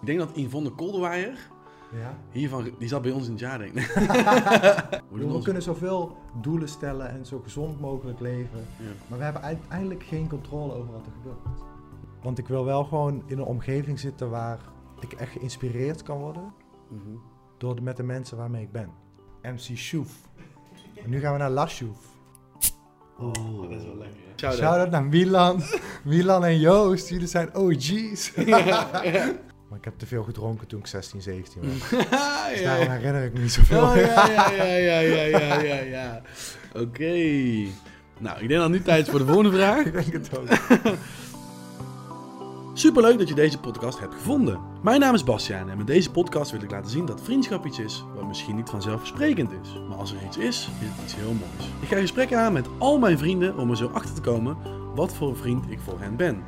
Ik denk dat Yvonne Kolderweijer, Ja. hiervan, die zat bij ons in het jaar, denk ik. We, we kunnen zoveel doelen stellen en zo gezond mogelijk leven. Ja. Maar we hebben uiteindelijk geen controle over wat er gebeurt. Want ik wil wel gewoon in een omgeving zitten waar ik echt geïnspireerd kan worden Mhm. door de, met de mensen waarmee ik ben. MC Shoef. En nu gaan we naar La Shoef. Oh, dat is wel lekker. Shout-out. Naar Milan. Milan en Joost, jullie zijn OG's. Maar ik heb te veel gedronken toen ik 16, 17 was. ja. Dus herinner ik me niet zoveel. Oh, ja, ja, ja, ja, ja, ja, ja. ja. Oké. Nou, ik denk dat nu tijd is voor de volgende vraag. ik denk het ook. Superleuk dat je deze podcast hebt gevonden. Mijn naam is Bastiaan en met deze podcast wil ik laten zien dat vriendschap iets is wat misschien niet vanzelfsprekend is. Maar als er iets is, is het iets heel moois. Ik ga gesprekken aan met al mijn vrienden om er zo achter te komen wat voor een vriend ik voor hen ben.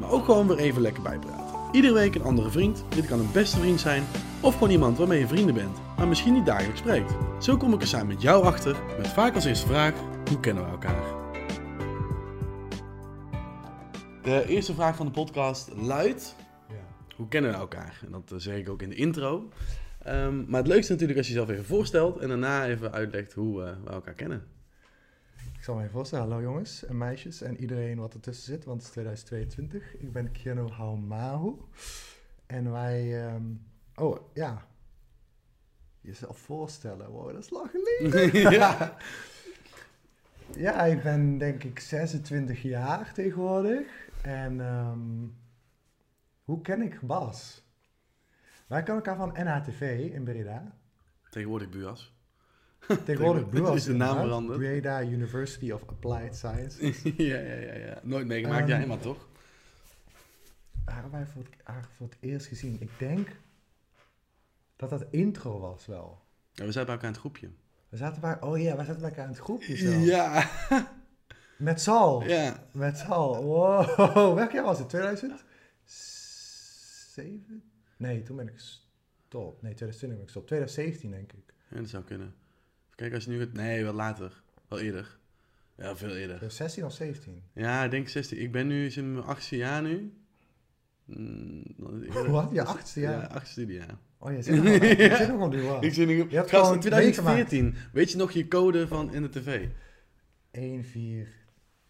Maar ook gewoon weer even lekker bijpraten. Iedere week een andere vriend. Dit kan een beste vriend zijn of gewoon iemand waarmee je vrienden bent, maar misschien niet dagelijks spreekt. Zo kom ik er samen met jou achter met vaak als eerste vraag, hoe kennen we elkaar? De eerste vraag van de podcast luidt, Ja. hoe kennen we elkaar? En dat eh, zeg ik ook in de intro. Ehm, maar het leukste natuurlijk als je jezelf even voorstelt en daarna even uitlegt hoe eh, we elkaar kennen. Ik zal even voorstellen. Hallo jongens en meisjes en iedereen wat ertussen zit, want het is 2022. Ik ben Kiano Haumahu. En wij... ehm, oh, ja. Jezelf voorstellen. Wow, dat is lang geleden. ja. Ja, ik ben denk ik 26 jaar tegenwoordig. En ehm, hoe ken ik Bas? Wij kennen elkaar van NHTV in Breda. Tegenwoordig Buas. Tegenwoordig BUAS. Is de naam veranderd? Breda University of Applied Science. ja, ja, ja, ja. Nooit meegemaakt, Ehm, jij maar toch? Waar wij voor het, haar voor het eerst gezien? Ik denk dat dat intro was wel. Ja, we zijn bij elkaar in het groepje. We zaten bij, oh ja, we zaten bij elkaar in het groepje zelf. Ja. Met Sal. ja. Met Sal. Wow. Welk jaar was het? 2007? Nee, toen ben ik gestopt. Nee, 2020 ben ik gestopt. 2017 denk ik. Ja, dat zou kunnen. Kijken als je nu gaat... Nee, wel later. Wel eerder. Ja, veel eerder. 2016 of 17? Ja, ik denk 16. Ik ben nu in mijn achtste jaar nu. Mm, het. Wat? Je achtste jaar? Ja, achtste studiejaar. Oh, je zit nog je zit nog wel nu Ik zit nu... Je hebt Gast, gewoon in 2014. Weet je nog je code van in de tv? 1, 4,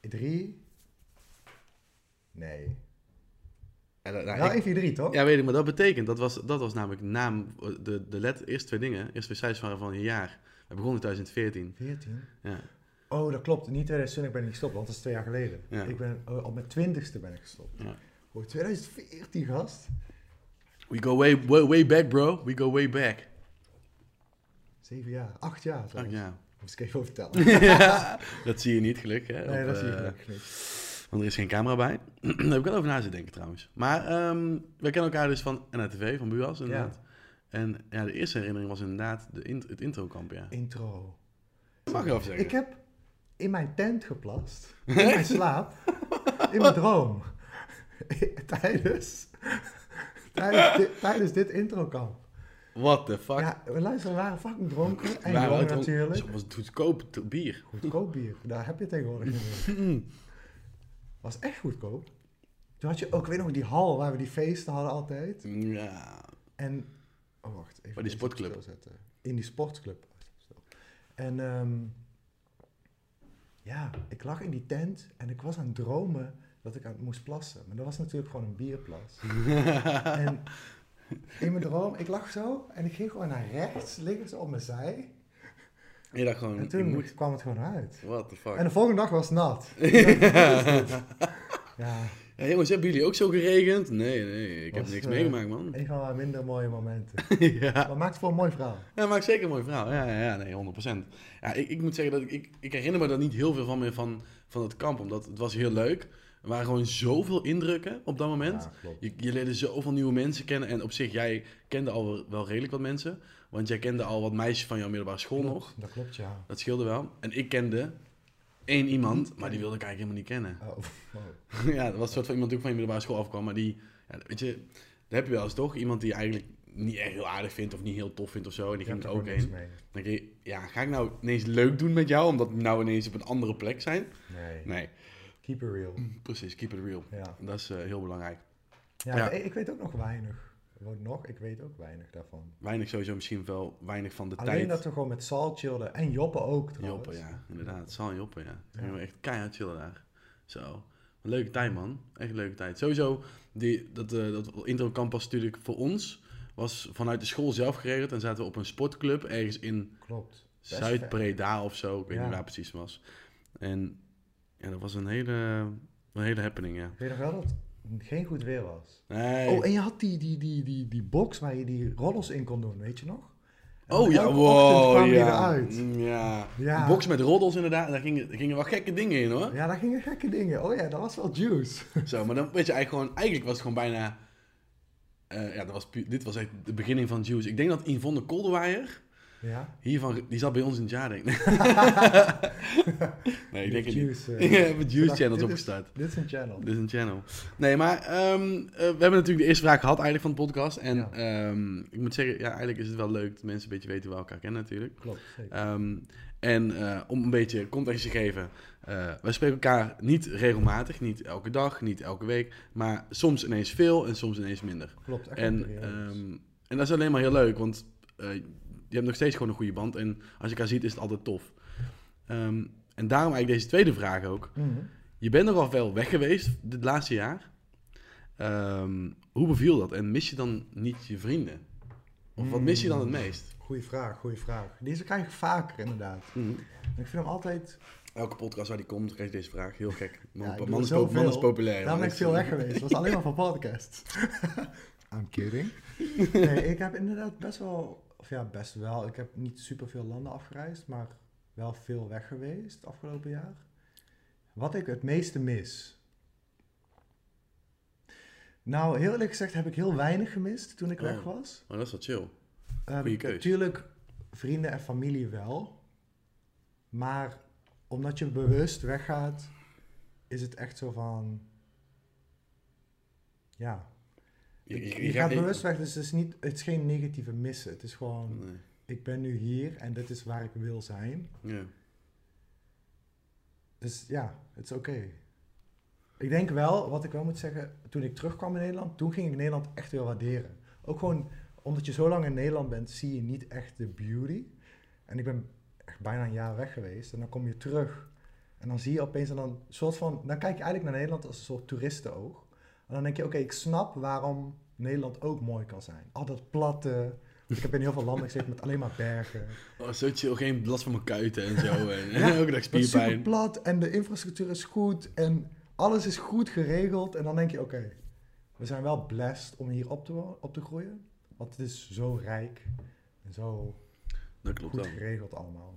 3. Nee. Ja, dat- nou, Nou, ik- 1, 4, 3 toch? ja, weet ik, maar dat betekent, dat was, dat was namelijk naam, de, de let, eerste twee dingen, eerste twee cijfers waren van je jaar. We begonnen in 2014. 14. Ja. Oh, dat klopt. Niet 2020 ben ik gestopt, want dat is twee jaar geleden. Ja. Ik ben, oh, op mijn twintigste ben ik gestopt. Ja. Oh, 2014, gast. We go way, way, way back, bro. We go way back. Zeven jaar. Acht jaar trouwens. ja. Moest ik even over vertellen. ja. Dat zie je niet, gelukkig. Hè, Nee, op, dat zie je eh, gelukkig niet. Want er is geen camera bij. Daar heb ik wel over na zitten denken trouwens. Maar ehm wij kennen elkaar dus van NRTV, van Buas inderdaad. En ja, de eerste herinnering was inderdaad de int het introkamp, ja. Intro. Mag je wel zeggen. Ik heb in mijn tent geplast. In mijn slaap. In mijn droom. tijdens, tijdens, dit, tijdens dit introkamp. What the fuck? Ja, we luisteren, we waren fucking dronken. En Waren dronken? natuurlijk. Zo was het goedkoop bier. Goedkoop bier. Daar heb je tegenwoordig niet meer. Was echt goedkoop. Toen had je ook, ik weet nog, die hal waar we die feesten hadden altijd. Ja. En, oh wacht, even Bij die sportclub. In die sportclub. En ehm, ja, ik lag in die tent en ik was aan het dromen dat ik aan het moest plassen. Maar dat was natuurlijk gewoon een bierplas. en in mijn droom, ik lag zo en ik ging gewoon naar rechts, liggen ze op mijn zij. Je dacht gewoon, En toen moet... kwam het gewoon uit. What the fuck? En de volgende dag was het nat. Dacht, ja, Ja, jongens, hebben jullie ook zo geregend? Nee, nee, ik heb Was, niks eh, meegemaakt, man. een van mijn minder mooie momenten. ja. Maar maakt het voor een mooi verhaal. Ja, maar zeker een mooi verhaal. Ja, ja, ja nee, 100%. Ja, ik, ik moet zeggen dat ik, ik, ik herinner me daar niet heel veel van meer van, van het kamp. Omdat het was heel leuk. Er waren gewoon zoveel indrukken op dat moment. Ja, klopt. Je, je leerde zoveel nieuwe mensen kennen. En op zich, jij kende al wel, redelijk wat mensen. Want jij kende al wat meisjes van jouw middelbare school nog. Dat klopt, ja. Dat scheelde wel. En ik kende één iemand, maar die wilde ik eigenlijk helemaal niet kennen. Oh, wow. ja, dat was een soort van iemand die ook van je middelbare school afkwam. Maar die, ja, weet je, daar heb je wel eens toch? Iemand die je eigenlijk niet echt heel aardig vindt of niet heel tof vindt of zo. En die ging er ook heen. mee. Dan denk je, ja, ga ik nou ineens leuk doen met jou, omdat we nou ineens op een andere plek zijn? Nee. Nee, Keep it real. precies, keep it real. Ja. Dat is eh, heel belangrijk. Ja, Ja. Ik, ik weet ook nog weinig. Gewoon nog, ik weet ook weinig daarvan. Weinig sowieso, misschien wel weinig van de Alleen tijd. dat we gewoon met Sal chillden. En Joppe ook trouwens. Joppe, ja, inderdaad. Sal en Joppe, ja. Ja. we echt keihard chillen daar. Zo. Een leuke tijd, man. Echt een leuke tijd. Sowieso, die, dat, eh dat intro campus natuurlijk voor ons was vanuit de school zelf geregeld. En zaten we op een sportclub ergens in Zuid-Breda of zo. Ik weet Ja. niet waar precies was. En ja, dat was een hele, een hele happening, ja. Weet je nog wel dat geen goed weer was? Nee. Oh, en je had die, die, die, die, die box waar je die rollers in kon doen, weet je nog? En Oh ja, wow, kwam ja. eruit. Mm, ja. Ja. Box met roddels inderdaad, daar gingen, daar gingen wel gekke dingen in hoor. Ja, daar gingen gekke dingen. Oh ja, dat was wel juice. Zo, maar dan weet je eigenlijk gewoon, eigenlijk was het gewoon bijna, eh, ja, dat was dit was echt de beginning van Juice. Ik denk dat Yvonne Kolderweijer, Ja. hiervan, die zat bij ons in het jaar denk ik. nee, ik denk het niet. Juice. Ik eh, heb het ze Juice dacht, Channels opgestart. Dit is een channel. Dit is een channel. Nee, maar ehm, eh, we hebben natuurlijk de eerste vraag gehad eigenlijk van de podcast. En Ja. ehm, ik moet zeggen, ja, eigenlijk is het wel leuk dat mensen een beetje weten waar we elkaar kennen natuurlijk. Klopt, zeker. Ehm, en eh, om een beetje context te geven, eh wij spreken elkaar niet regelmatig, niet elke dag, niet elke week, maar soms ineens veel en soms ineens minder. Klopt, echt En, en dat is alleen maar heel leuk, want eh, je hebt nog steeds gewoon een goede band en als je elkaar ziet is het altijd tof. Ehm, en daarom eigenlijk deze tweede vraag ook. Mhm. Je bent nogal veel weg geweest dit laatste jaar. Ehm, hoe beviel dat? En mis je dan niet je vrienden? Of wat mis je dan het Mm. meest? Goeie vraag, goeie vraag. Deze krijg ik vaker inderdaad. Mhm. Ik vind hem altijd... Elke podcast waar die komt, krijg je deze vraag. Heel gek. Man, Ja, man, is, zoveel. po- man is populair. Daarom ben ik veel weg geweest. Het was alleen maar voor podcasts. I'm kidding. Nee, ik heb inderdaad best wel... Of ja, best wel. Ik heb niet super veel landen afgereisd, maar wel veel weg geweest het afgelopen jaar. Wat ik het meeste mis... Nou, heel eerlijk gezegd heb ik heel weinig gemist toen ik Oh. weg was. Maar dat is wel chill. Um, keus. Natuurlijk, vrienden en familie wel. Maar omdat je bewust weggaat, is het echt zo van. Ja. Je, je gaat bewust weg, dus het is, niet, het is geen negatieve missen. Het is gewoon, Nee. ik ben nu hier en dit is waar ik wil zijn. Ja. Dus ja, het is oké. Ik denk wel, wat ik wel moet zeggen, toen ik terugkwam in Nederland, toen ging ik Nederland echt weer waarderen. Ook gewoon, omdat je zo lang in Nederland bent, zie je niet echt de beauty. En ik ben echt bijna een jaar weg geweest en dan kom je terug. En dan zie je opeens, en dan, soort van, dan kijk je eigenlijk naar Nederland als een soort toeristenoog. En dan denk je, oké, ik snap waarom Nederland ook mooi kan zijn. Al dat platte. Ik heb in heel veel landen gezeten met alleen maar bergen. Oh, zo chill. Geen last van mijn kuiten en zo. En Ja, elke dag Het is spierpijn. plat en de infrastructuur is goed en alles is goed geregeld. En dan denk je, oké, we zijn wel blessed om hier op te, op te groeien. Want het is zo rijk en zo Dat klopt goed geregeld allemaal.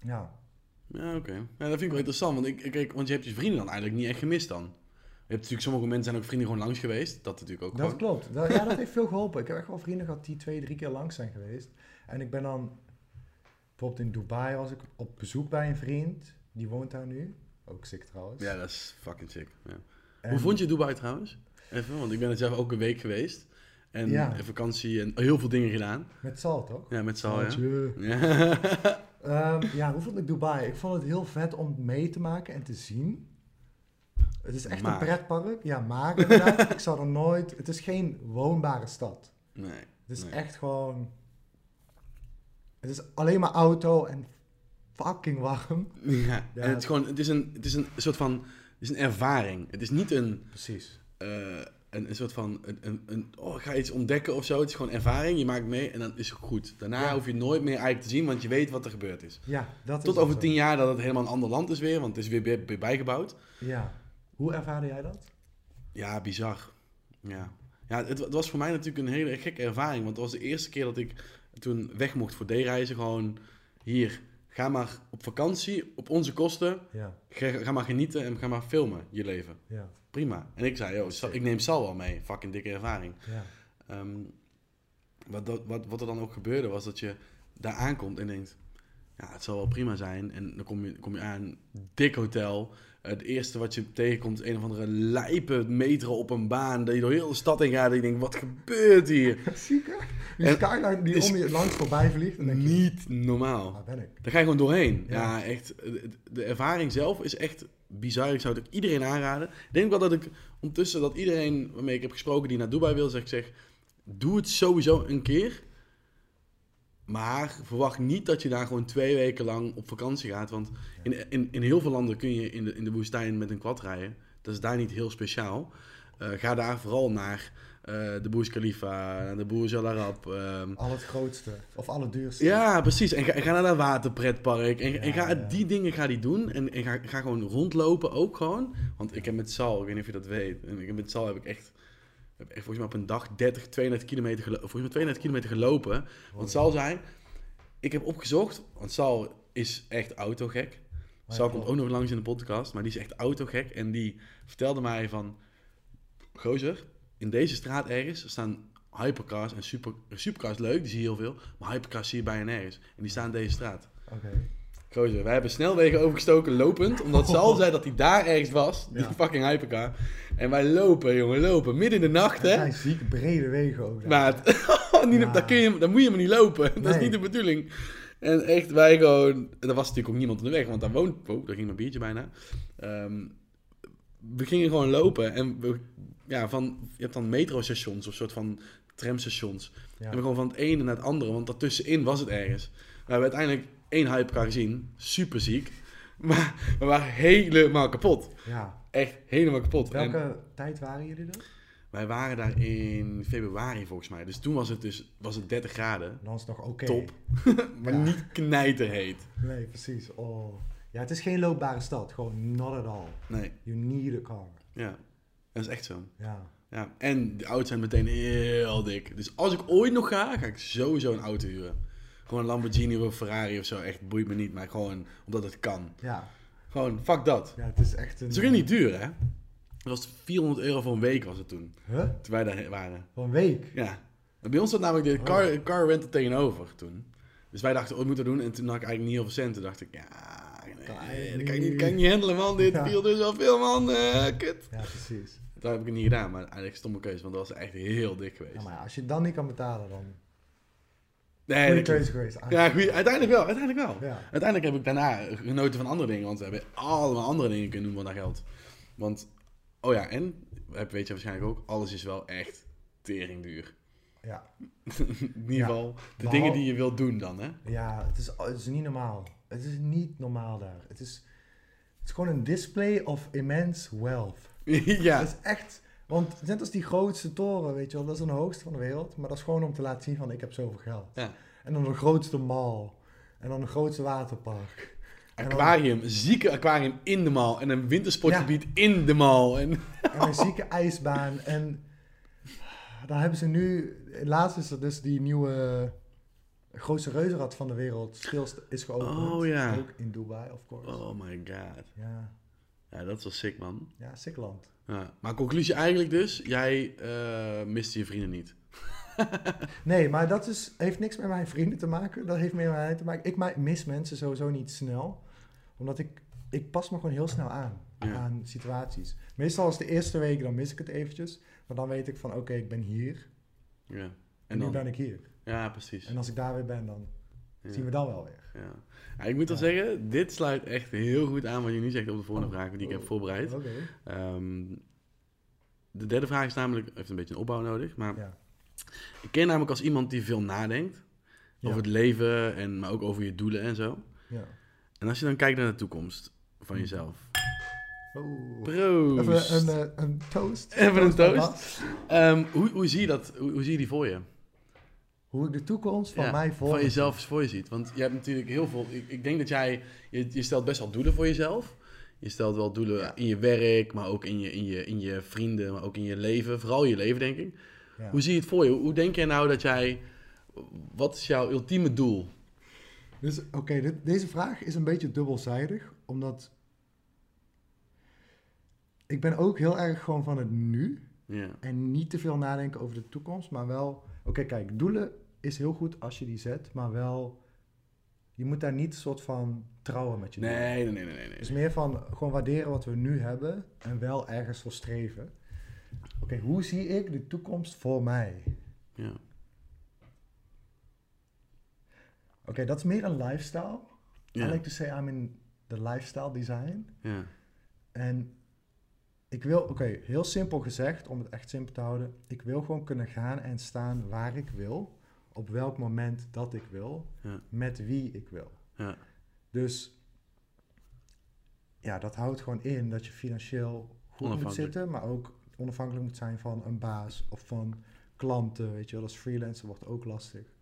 Ja, Ja, oké. Ja, dat vind ik wel interessant. Want, ik, ik, kijk, want je hebt je vrienden dan eigenlijk niet echt gemist dan. Je hebt natuurlijk sommige mensen zijn ook vrienden gewoon langs geweest. Dat natuurlijk ook dat gewoon. klopt. Dat, ja, dat heeft veel geholpen. Ik heb echt wel vrienden gehad die twee, drie keer langs zijn geweest. En ik ben dan, bijvoorbeeld in Dubai was ik op bezoek bij een vriend. Die woont daar nu. Ook sick trouwens. Ja, dat is fucking sick. Ja. En- Hoe vond je Dubai trouwens? Even, want ik ben er zelf ook een week geweest. En Ja. vakantie en heel veel dingen gedaan. Met Sal, toch? Ja, met. Saltje. Ja. Ehm, ja, hoe vond ik Dubai? Ik vond het heel vet om mee te maken en te zien. Het is echt Maar. een pretpark. Ja, maar inderdaad, ik zou er nooit... Het is geen woonbare stad. nee. Het is Nee. echt gewoon... Het is alleen maar auto en fucking warm. Ja. Ja. En het is gewoon, het is een, het is een soort van, het is een ervaring. Het is niet een, Precies. eh, een, een soort van, een, een, een, oh, ik ga iets ontdekken of zo. Het is gewoon ervaring, je maakt mee en dan is het goed. Daarna Ja. hoef je het nooit meer eigenlijk te zien, want je weet wat er gebeurd is. Ja, dat is Tot over tien jaar dat het helemaal een ander land is weer, want het is weer, weer, weer bijgebouwd. Ja. Hoe ervaarde jij dat? Ja, bizar. Ja, ja het, het was voor mij natuurlijk een hele gekke ervaring. Want het was de eerste keer dat ik toen weg mocht voor D-reizen. Gewoon hier, ga maar op vakantie, op onze kosten. Ja, Ga, ga maar genieten en ga maar filmen, je leven. ja, Prima. En ik zei, joh, ik neem Sal wel mee. Fucking dikke ervaring. ja. Ehm, wat, wat, wat er dan ook gebeurde, was dat je daar aankomt en denkt... Ja, het zal wel prima zijn. En dan kom je, kom je aan, dik hotel. Het eerste wat je tegenkomt is een of andere lijpe metro op een baan. Dat je door heel de stad heen gaat en je denkt, wat gebeurt hier? Ziek hè? Die En- skyline die om je langs voorbij vliegt. Dan denk je, Niet normaal. waar ben ik? Daar ga je gewoon doorheen. Ja. Ja, echt. de- De ervaring zelf is echt bizar. Ik zou het ook iedereen aanraden. Ik denk wel dat ik ondertussen dat iedereen waarmee ik heb gesproken die naar Dubai wil, zeg ik zeg, doe het sowieso een keer. Maar verwacht niet dat je daar gewoon twee weken lang op vakantie gaat. Want in, in, in heel veel landen kun je in de, in de woestijn met een quad rijden. Dat is daar niet heel speciaal. Eh, ga daar vooral naar eh, de Burj Khalifa, naar de Burj Al Arab. ehm, Al het grootste. Of alle duurste. ja, precies. En ga, en ga naar dat waterpretpark. En, ga ja. die dingen ga die doen. En, en ga, ga gewoon rondlopen ook gewoon. Want ik heb met Sal, ik weet niet of je dat weet. En ik heb met Sal heb ik echt, heb echt volgens mij op een dag 30, 32 kilometer, volgens mij 32 kilometer gelopen. Want Sal zei, ik heb opgezocht, want Sal is echt autogek. Maar Sal komt ook nog langs in de podcast, maar die is echt autogek. En die vertelde mij van, gozer, in deze straat ergens staan hypercars en super, supercars leuk, die zie je heel veel. Maar hypercars zie je bijna nergens. En die staan in deze straat. Oké. Gozer, wij hebben snelwegen overgestoken lopend, omdat Sal zei dat hij daar ergens was, die Ja. fucking hypercar. En wij lopen, jongen, lopen, midden in de nacht, hè. zijn ziek brede wegen ook. niet, Ja. daar, kun je, daar moet je maar niet lopen. Dat is niet de bedoeling. En echt, wij gewoon... Er was natuurlijk ook niemand onderweg, want daar woont... Oh, daar ging mijn biertje bijna. Ehm, we gingen gewoon lopen en we, ja, van, je hebt dan metrostations of soort van tramstations. Ja. En we gewoon van het ene naar het andere, want daartussenin was het ergens. We hebben uiteindelijk één hypercar gezien, super ziek. Maar we waren helemaal kapot. ja. Echt helemaal kapot. En- Welke tijd waren jullie dan? wij waren daar in februari volgens mij. Dus toen was het dus was het 30 graden. Dan is het nog oké. Top. Maar Ja. niet knijterheet. Nee, precies. Oh. Ja, het is geen loopbare stad. Gewoon not at all. Nee, You need a car. ja. Dat is echt zo. Ja. Ja. En de auto's zijn meteen heel dik. Dus als ik ooit nog ga, ga ik sowieso een auto huren. Gewoon een Lamborghini of een Ferrari of zo. Echt boeit me niet. Maar gewoon omdat het kan. Ja. Gewoon, fuck dat. Ja, het is echt een... Het is ook niet duur, hè? Het was 400 euro voor een week was het toen. Huh? Toen wij daar waren. Voor een week? Ja. En bij ons zat namelijk de Oh. car, car rental tegenover toen. Dus wij dachten, oh, moeten we doen. En toen had ik eigenlijk niet heel veel cent. Toen dacht ik, ja, nee, dat kan ik niet, kan ik niet handelen, man. Dit Ja. viel dus wel veel, man. Eh, kut. Ja, precies. Toen heb ik het niet gedaan, maar eigenlijk stomme keuze, want dat was echt heel dik geweest. Ja, maar als je het dan niet kan betalen, dan... nee, Goeie dat klopt. keuze geweest. Ja, goeie, uiteindelijk wel, uiteindelijk wel. Ja. Uiteindelijk heb ik daarna genoten van andere dingen, want we hebben allemaal andere dingen kunnen doen van dat geld. Want, oh ja, en, weet je waarschijnlijk ook, alles is wel echt teringduur. Ja. In ieder Ja. geval, de Behal- dingen die je wilt doen dan, hè? Ja, het is, het is niet normaal. Het is niet normaal daar. Het is, het is gewoon een display of immense wealth. ja. Dat is echt... Want net als die grootste toren, weet je wel, dat is een hoogste van de wereld. Maar dat is gewoon om te laten zien van, ik heb zoveel geld. Ja. En dan de grootste mall. En dan de grootste waterpark. Dan- Aquarium, zieke aquarium in de mall. En een wintersportgebied in de mall. En, En een zieke ijsbaan. En dan hebben ze nu... Laatst is er dus die nieuwe... grootste reuzenrad van de wereld stilst is geopend. Oh, ja. Ook in Dubai, of course. oh my god. Ja, Ja, dat was sick, man. ja, sick land. Ja. Maar conclusie eigenlijk dus, jij eh miste je vrienden niet. Nee, maar dat is, heeft niks met mijn vrienden te maken. Dat heeft meer met mij te maken. Ik mis mensen sowieso niet snel. Omdat ik, ik pas me gewoon heel snel aan. Ja. Aan situaties. Meestal is de eerste week, dan mis ik het eventjes. Maar dan weet ik van, oké, ik ben hier. Ja. En, En nu dan, ben ik hier. ja, precies. En als ik daar weer ben, dan Ja. zien we dan wel weer. Ja. Ja, ik moet wel zeggen, dit sluit echt heel goed aan wat je nu zegt op de volgende Oh. vraag die ik heb Oh. voorbereid. Oké. Ehm, de derde vraag is namelijk, heeft een beetje een opbouw nodig, maar Ja. ik ken namelijk als iemand die veel nadenkt over het leven, en, maar ook over je doelen en zo. Ja. En als je dan kijkt naar de toekomst van Hm. jezelf. Oeh. Proost! Even een, eh, een toast. Even een toast. Ehm, hoe, hoe zie je dat? Hoe, hoe zie je die voor je? Hoe ik de toekomst van Ja, mij voor Van jezelf voor je ziet. Want je hebt natuurlijk heel veel... Ik, ik denk dat jij... Je, je stelt best wel doelen voor jezelf. Je stelt wel doelen Ja. in je werk, maar ook in je, in, je, in je vrienden, maar ook in je leven. Vooral je leven, denk ik. Ja. Hoe zie je het voor je? Hoe denk jij nou dat jij... Wat is jouw ultieme doel? Dus oké, deze vraag is een beetje dubbelzijdig, omdat ik ben ook heel erg gewoon van het nu Ja, en niet te veel nadenken over de toekomst, maar wel, oké, kijk, doelen is heel goed als je die zet, maar wel, je moet daar niet een soort van trouwen met je doelen. nee, nee, nee, nee. nee. Het is meer van gewoon waarderen wat we nu hebben en wel ergens voor streven. Oké, hoe zie ik de toekomst voor mij? Ja. Oké, dat is meer een lifestyle. I like to say I'm in the lifestyle design. ja. En ik wil, oké, heel simpel gezegd, om het echt simpel te houden. Ik wil gewoon kunnen gaan en staan waar ik wil. Op welk moment dat ik wil. Ja. Met wie ik wil. Ja. Dus ja, dat houdt gewoon in dat je financieel goed moet zitten. Maar ook onafhankelijk moet zijn van een baas of van klanten. Weet je wel, als freelancer wordt ook lastig.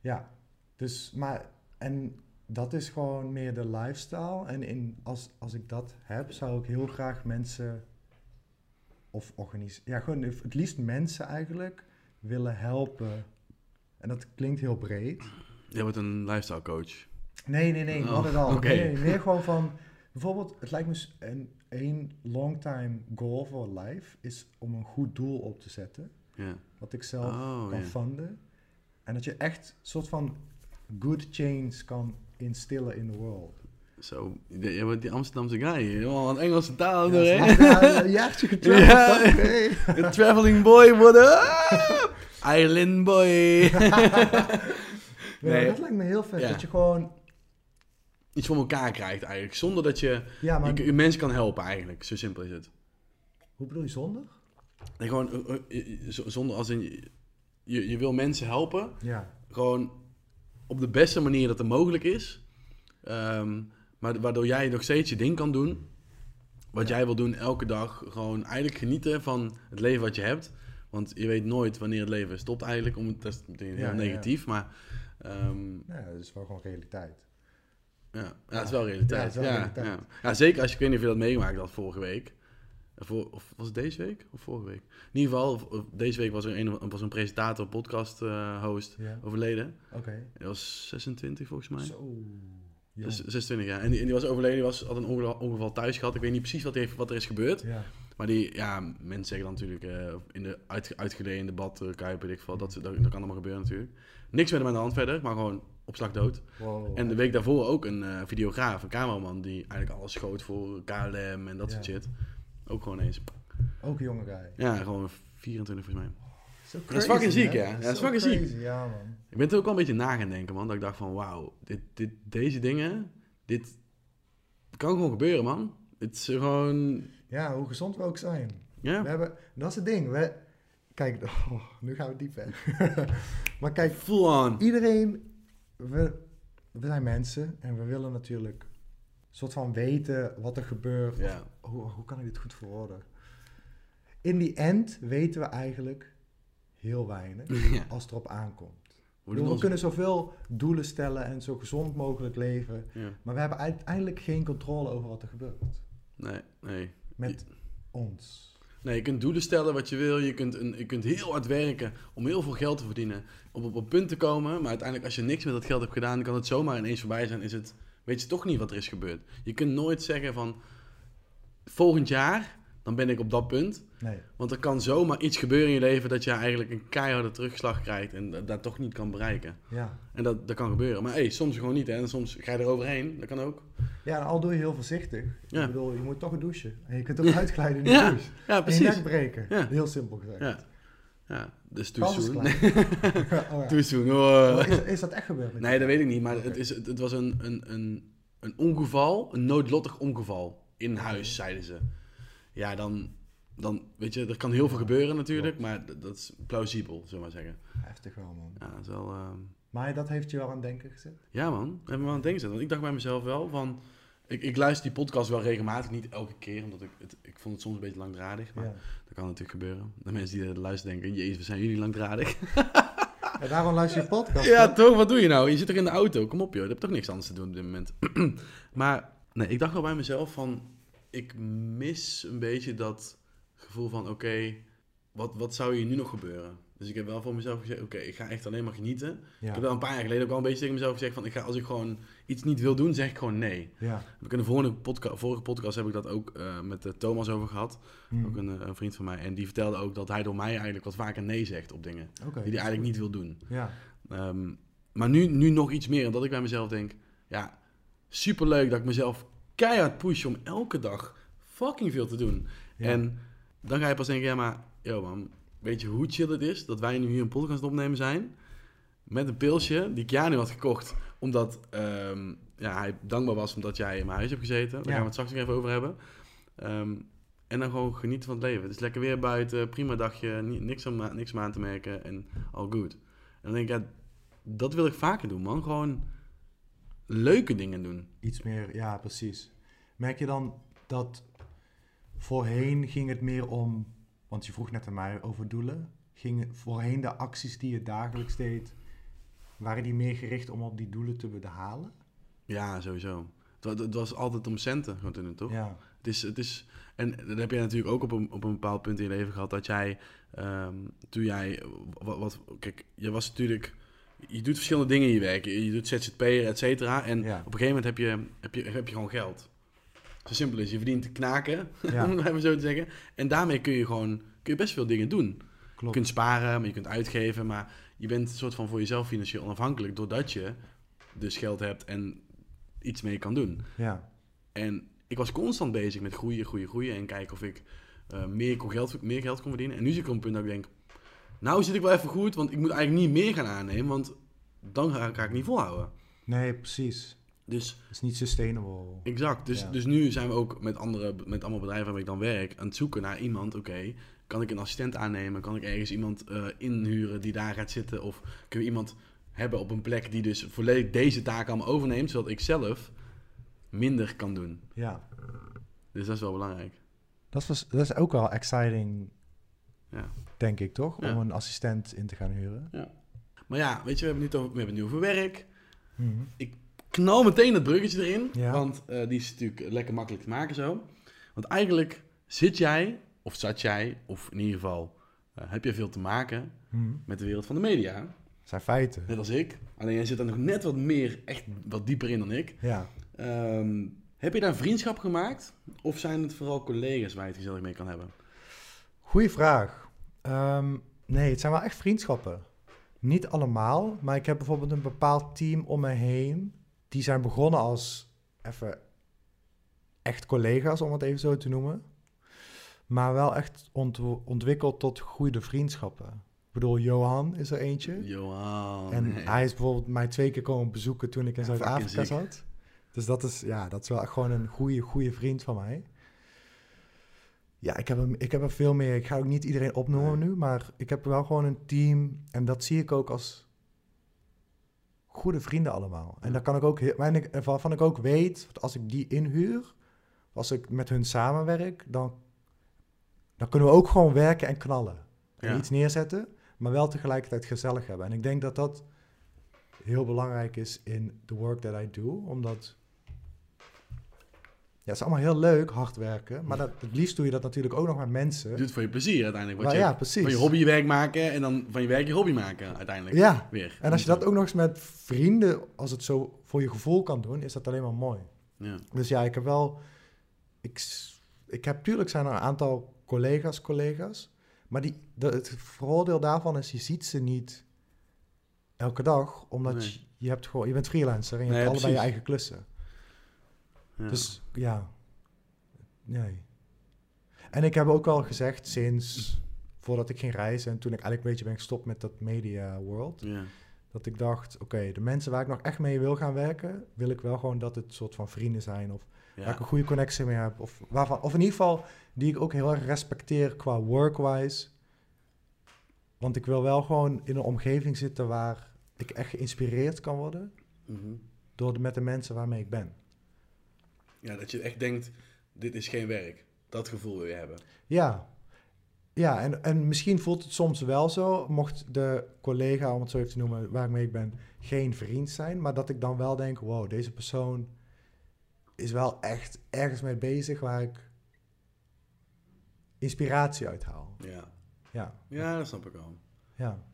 Ja, dus maar en dat is gewoon meer de lifestyle. En in, als, als ik dat heb, zou ik heel graag mensen of organiseren. Ja, gewoon het liefst mensen eigenlijk willen helpen. En dat klinkt heel breed. Jij wordt een lifestyle coach. Nee, nee, nee, Oh, not at all. oké. Nee, meer gewoon van... Bijvoorbeeld, het lijkt me een, een long time goal voor life... is om een goed doel op te zetten. Ja. Wat ik zelf Oh, kan funden. En dat je echt een soort van good change kan instillen in the world. Zo, jij wordt die Amsterdamse guy. Helemaal een Engelse taal Ja, hè? je? Een jaartje getrouwd. Ja. Een traveling boy worden. Island boy. Nee. Dat lijkt me heel vet. Ja. Dat je gewoon... Iets voor elkaar krijgt eigenlijk. Zonder dat je, Ja, maar je, je mensen kan helpen eigenlijk. Zo simpel is het. hoe bedoel je zonder? Nee, gewoon eh, eh, z- zonder als in... Je, je wil mensen helpen. Ja, Gewoon op de beste manier dat er mogelijk is. Ehm, maar waardoor jij nog steeds je ding kan doen. Wat Ja. jij wil doen elke dag. Gewoon eigenlijk genieten van het leven wat je hebt. Want je weet nooit wanneer het leven stopt eigenlijk. Om, dat is meteen heel Ja, ja, ja. negatief. Maar ehm, ja, dat is wel gewoon realiteit. ja, ja, het is wel realiteit. Ja, het is wel Ja, realiteit. ja. Ja, zeker als je, ik weet niet of je dat meegemaakt had vorige week. Voor, of was het deze week of vorige week? In ieder geval, deze week was er een, was een presentator, podcast eh, host Ja, overleden. oké. Hij was 26 volgens mij. Zo. jong. Dus 26 jaar. En die, en die was overleden, die was, had een ongeval, ongeval thuis gehad. Ik weet niet precies wat, heeft, wat er is gebeurd. Ja, Maar die, ja, mensen zeggen dan natuurlijk eh, in de uit, uitgeleden debat, uh, kuipen, weet ik veel. Dat, dat, dat kan allemaal gebeuren natuurlijk. Niks met hem aan de hand verder, maar gewoon op slag dood. wow. En de week daarvoor ook een eh, videograaf, een cameraman, die eigenlijk alles schoot voor KLM en dat soort Ja. shit. Ook gewoon eens. Ook een jonge guy. Ja, gewoon 24 volgens mij. Zo Dat is fucking ziek, hè? Dat Ja, dat is fucking ziek. crazy, Ja, man. Ik ben er ook wel een beetje na gaan denken, man. Dat ik dacht van, wauw, dit, dit, deze dingen, dit kan gewoon gebeuren, man. Het is gewoon, Ja, hoe gezond we ook zijn. ja, We hebben, dat is het ding. We, kijk, oh, nu gaan we diep weg. maar kijk, full on. iedereen, we, we zijn mensen en we willen natuurlijk soort van weten wat er gebeurt. Ja, Hoe, hoe kan ik dit goed verwoorden? In die end weten we eigenlijk heel weinig ja. als het erop aankomt. We kunnen zoveel doelen stellen en zo gezond mogelijk leven. ja. Maar we hebben uiteindelijk geen controle over wat er gebeurt. Nee, nee. Met ons. Nee, je kunt doelen stellen wat je wil. Je kunt, een, je kunt heel hard werken om heel veel geld te verdienen. Om op een punt te komen. Maar uiteindelijk, als je niks met dat geld hebt gedaan, kan het zomaar ineens voorbij zijn. Is het, weet je toch niet wat er is gebeurd. Je kunt nooit zeggen van, volgend jaar, dan ben ik op dat punt. Nee. Want er kan zomaar iets gebeuren in je leven dat je eigenlijk een keiharde terugslag krijgt. En dat, dat toch niet kan bereiken. Ja. En dat, dat kan gebeuren. Maar hey, soms gewoon niet. Hè. En soms ga je eroverheen. Dat kan ook. Ja, al doe je heel voorzichtig. Ja. Ik bedoel, je moet toch een douchen. En je kunt ook uitglijden in de Ja, douche. Ja, En je precies. nek breken. Ja. Heel simpel gezegd. Ja. Dus too is soon. klein. oh, ja. Too soon. Oh. Is, is dat echt gebeurd? Nee, dat weet ik niet. Maar het, is, het, was een, een, een, een ongeval, een noodlottig ongeval in huis, zeiden ze. Ja, dan, dan weet je, er kan heel veel gebeuren natuurlijk, maar dat, dat is plausibel, zullen we maar zeggen. Heftig wel, man. Ja, dat is wel... ehm, Maar dat heeft je wel aan het denken gezet? Ja man, heb me wel aan het denken gezet. Want ik dacht bij mezelf wel van... Ik, ik luister die podcast wel regelmatig, niet elke keer, omdat ik het, ik vond het soms een beetje langdradig. Maar Ja. dat kan natuurlijk gebeuren. De mensen die er luisteren denken, jezus, wat zijn jullie langdradig? Daarom luister je podcast. Ja, toch? toch? Wat doe je nou? Je zit toch in de auto? Kom op, joh. Je hebt toch niks anders te doen op dit moment. maar nee, ik dacht wel bij mezelf van... Ik mis een beetje dat gevoel van... Oké, wat, wat zou hier nu nog gebeuren? Dus ik heb wel voor mezelf gezegd... Oké, ik ga echt alleen maar genieten. Ja. Ik heb wel een paar jaar geleden ook wel een beetje tegen mezelf gezegd... Van, ik ga, als ik gewoon iets niet wil doen, zeg ik gewoon nee. Ja. Ik in de vorige, podca vorige podcast heb ik dat ook eh, met eh, Thomas over gehad. Hm. Ook een, eh, een vriend van mij. En die vertelde ook dat hij door mij eigenlijk wat vaker nee zegt op dingen. Die hij eigenlijk niet wil doen. Ja. Ehm, maar nu, nu nog iets meer. Omdat ik bij mezelf denk, ja, superleuk dat ik mezelf keihard push om elke dag fucking veel te doen. Ja. En dan ga je pas denken, ja maar, yo man, weet je hoe chill het is dat wij nu hier een podcast opnemen zijn? met een pilsje die Keanu had gekocht. Omdat ehm, ja, hij dankbaar was omdat jij in mijn huis hebt gezeten. Daar Ja. gaan we het straks nog even over hebben. Ehm, en dan gewoon genieten van het leven. Het is lekker weer buiten, prima dagje, ni- niks om, niks aan te merken en all good. En dan denk ik, ja, dat wil ik vaker doen, man. Gewoon leuke dingen doen. Iets meer, ja, precies. Merk je dan dat voorheen ging het meer om, want je vroeg net aan mij over doelen, ging het voorheen de acties die je dagelijks deed, waren die meer gericht om op die doelen te behalen? Ja, sowieso. Het, het was altijd om centen, gewoon te doen, toch? Ja, Het is, het is, en dat heb jij natuurlijk ook op een, op een bepaald punt in je leven gehad. Dat jij, ehm, toen jij, wat, wat, kijk, je was natuurlijk, je doet verschillende dingen in je werk. Je, je doet ZZP'er, et cetera. En Ja. op een gegeven moment heb je, heb, je, heb je gewoon geld. Zo simpel is, je verdient te knaken, Ja. om het even zo te zeggen. En daarmee kun je gewoon, kun je best veel dingen doen. Je klopt. kunt sparen, maar je kunt uitgeven. Maar je bent een soort van voor jezelf financieel onafhankelijk. Doordat je dus geld hebt en iets mee kan doen. Ja, En ik was constant bezig met groeien, groeien, groeien. En kijken of ik eh, meer, kon geld, meer geld kon verdienen. En nu zit ik op een punt dat ik denk... Nou zit ik wel even goed, want ik moet eigenlijk niet meer gaan aannemen. Want dan ga, ga ik niet volhouden. nee, precies. Dus Het is niet sustainable. exact. Dus, Ja. dus nu zijn we ook met, andere, met allemaal bedrijven waar ik dan werk... aan het zoeken naar iemand. Oké, kan ik een assistent aannemen? Kan ik ergens iemand eh, inhuren die daar gaat zitten? Of kunnen we iemand hebben op een plek die dus volledig deze taak allemaal overneemt... zodat ik zelf minder kan doen. Ja, Dus dat is wel belangrijk. dat is, dat is ook wel exciting, Ja. denk ik, toch? Ja. Om een assistent in te gaan huren. Maar ja, weet je, we hebben het, nu over, we hebben het nu over werk. Mhm. Knal meteen dat bruggetje erin. Ja. Want eh, die is natuurlijk lekker makkelijk te maken zo. Want eigenlijk zit jij, of zat jij, of in ieder geval eh, heb je veel te maken Mhm. met de wereld van de media. zijn feiten. Net als ik. Alleen jij zit er nog net wat meer, echt wat dieper in dan ik. Ja. Ehm, heb je daar vriendschap gemaakt? Of zijn het vooral collega's waar je het gezellig mee kan hebben? Goeie vraag. Ehm, nee, het zijn wel echt vriendschappen. Niet allemaal, maar ik heb bijvoorbeeld een bepaald team om me heen. Die zijn begonnen als even echt collega's, om het even zo te noemen. Maar wel echt ont- ontwikkeld tot goede vriendschappen. Ik bedoel, Johan is er eentje. Johan. en nee. hij is bijvoorbeeld mij twee keer komen bezoeken toen ik in Ja, Zuid-Afrika zat. Dus dat is, ja, dat is wel gewoon een goede, goede vriend van mij. Ja, ik heb, hem, ik heb er veel meer. Ik ga ook niet iedereen opnoemen Nee. nu, maar ik heb wel gewoon een team. En dat zie ik ook als goede vrienden allemaal. En daar kan ik ook, waarvan ik ook weet, als ik die inhuur, als ik met hun samenwerk, dan, dan kunnen we ook gewoon werken en knallen. En Ja. iets neerzetten, maar wel tegelijkertijd gezellig hebben. En ik denk dat dat heel belangrijk is in the work that I do, omdat ja, het is allemaal heel leuk, hard werken, maar dat, het liefst doe je dat natuurlijk ook nog met mensen. Je doet het voor je plezier uiteindelijk. Wat je, ja, precies. Van je hobby je werk maken en dan van je werk je hobby maken uiteindelijk. Ja, Weer. en als je dat ook nog eens met vrienden, als het zo voor je gevoel kan doen, is dat alleen maar mooi. Ja. Dus ja, ik heb wel. Ik, ik heb tuurlijk zijn er een aantal collega's, collega's. Maar die, de, het voordeel daarvan is, je ziet ze niet elke dag. Omdat Nee. je, je, hebt gewoon, je bent freelancer en je Nee, hebt allebei je eigen klussen. Ja. Dus ja, nee. En ik heb ook al gezegd sinds voordat ik ging reizen en toen ik eigenlijk een beetje ben gestopt met dat media world, ja. dat ik dacht, oké, de mensen waar ik nog echt mee wil gaan werken, wil ik wel gewoon dat het soort van vrienden zijn of Ja. waar ik een goede connectie mee heb. Of, waarvan, of in ieder geval die ik ook heel erg respecteer qua workwise. Want ik wil wel gewoon in een omgeving zitten waar ik echt geïnspireerd kan worden Mhm. door de, met de mensen waarmee ik ben. Ja, dat je echt denkt, dit is geen werk. Dat gevoel wil je hebben. Ja, ja en, en misschien voelt het soms wel zo, mocht de collega, om het zo even te noemen, waarmee ik ben, geen vriend zijn. Maar dat ik dan wel denk, wow, deze persoon is wel echt ergens mee bezig waar ik inspiratie uit haal. Ja. Ja, ja, dat snap ik al. ja.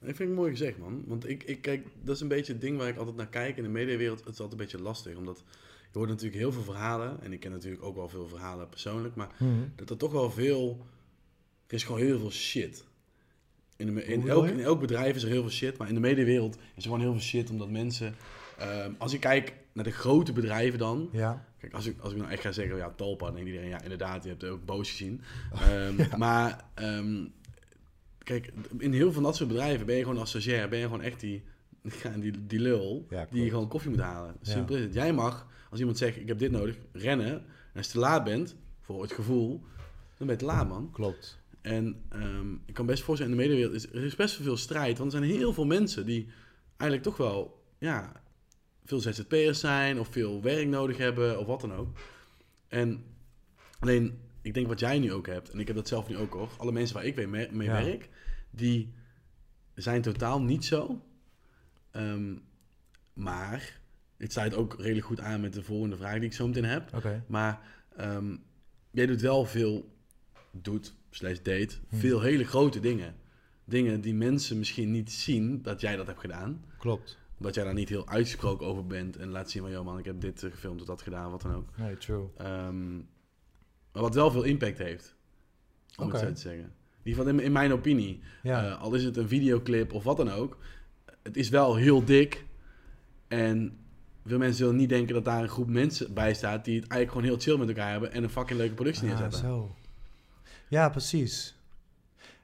Ik vind het mooi gezegd, man. Want ik, ik kijk, dat is een beetje het ding waar ik altijd naar kijk. In de mediawereld het is altijd een beetje lastig. Omdat je hoort natuurlijk heel veel verhalen. En ik ken natuurlijk ook wel veel verhalen persoonlijk. Maar Mhm. dat er toch wel veel... Er is gewoon heel veel shit. In, de, in, elk, in elk bedrijf is er heel veel shit. Maar in de mediawereld is er gewoon heel veel shit. Omdat mensen... ehm, als ik kijk naar de grote bedrijven dan... Ja, Kijk, als ik, als ik nou echt ga zeggen, ja, Talpa, dan denkt iedereen, ja, inderdaad, je hebt het ook boos gezien. Ehm, Maar, ehm, kijk, in heel veel van dat soort bedrijven ben je gewoon als stagiair, ben je gewoon echt die die, die lul, Ja, die gewoon koffie moet halen. Simpel is het. Jij mag, als iemand zegt, ik heb dit nodig, rennen. En als je te laat bent, voor het gevoel, dan ben je te laat, man. Klopt. En ehm, ik kan best voorstellen, in de medewereld is er is best veel strijd. Want er zijn heel veel mensen die eigenlijk toch wel, ja, veel ZZP'ers zijn of veel werk nodig hebben of wat dan ook. En alleen, ik denk wat jij nu ook hebt, en ik heb dat zelf nu ook hoor. Alle mensen waar ik mee, mee mee Ja. werk, die zijn totaal niet zo. Ehm, maar, het sluit ook redelijk goed aan met de volgende vraag die ik zo meteen heb. Maar ehm, jij doet wel veel, doet, slash date, Hm. veel hele grote dingen. Dingen die mensen misschien niet zien dat jij dat hebt gedaan. Klopt. Omdat jij daar niet heel uitgesproken over bent en laat zien van, joh man, ik heb dit eh, gefilmd of dat gedaan, wat dan ook. Nee, true. Ehm, maar wat wel veel impact heeft, om Oké. het zo te zeggen. In ieder geval in, mijn opinie. Ja. Eh, al is het een videoclip of wat dan ook. Het is wel heel dik. En veel mensen zullen niet denken dat daar een groep mensen bij staat... die het eigenlijk gewoon heel chill met elkaar hebben... en een fucking leuke productie Ah, neerzetten. zo. Ja, precies.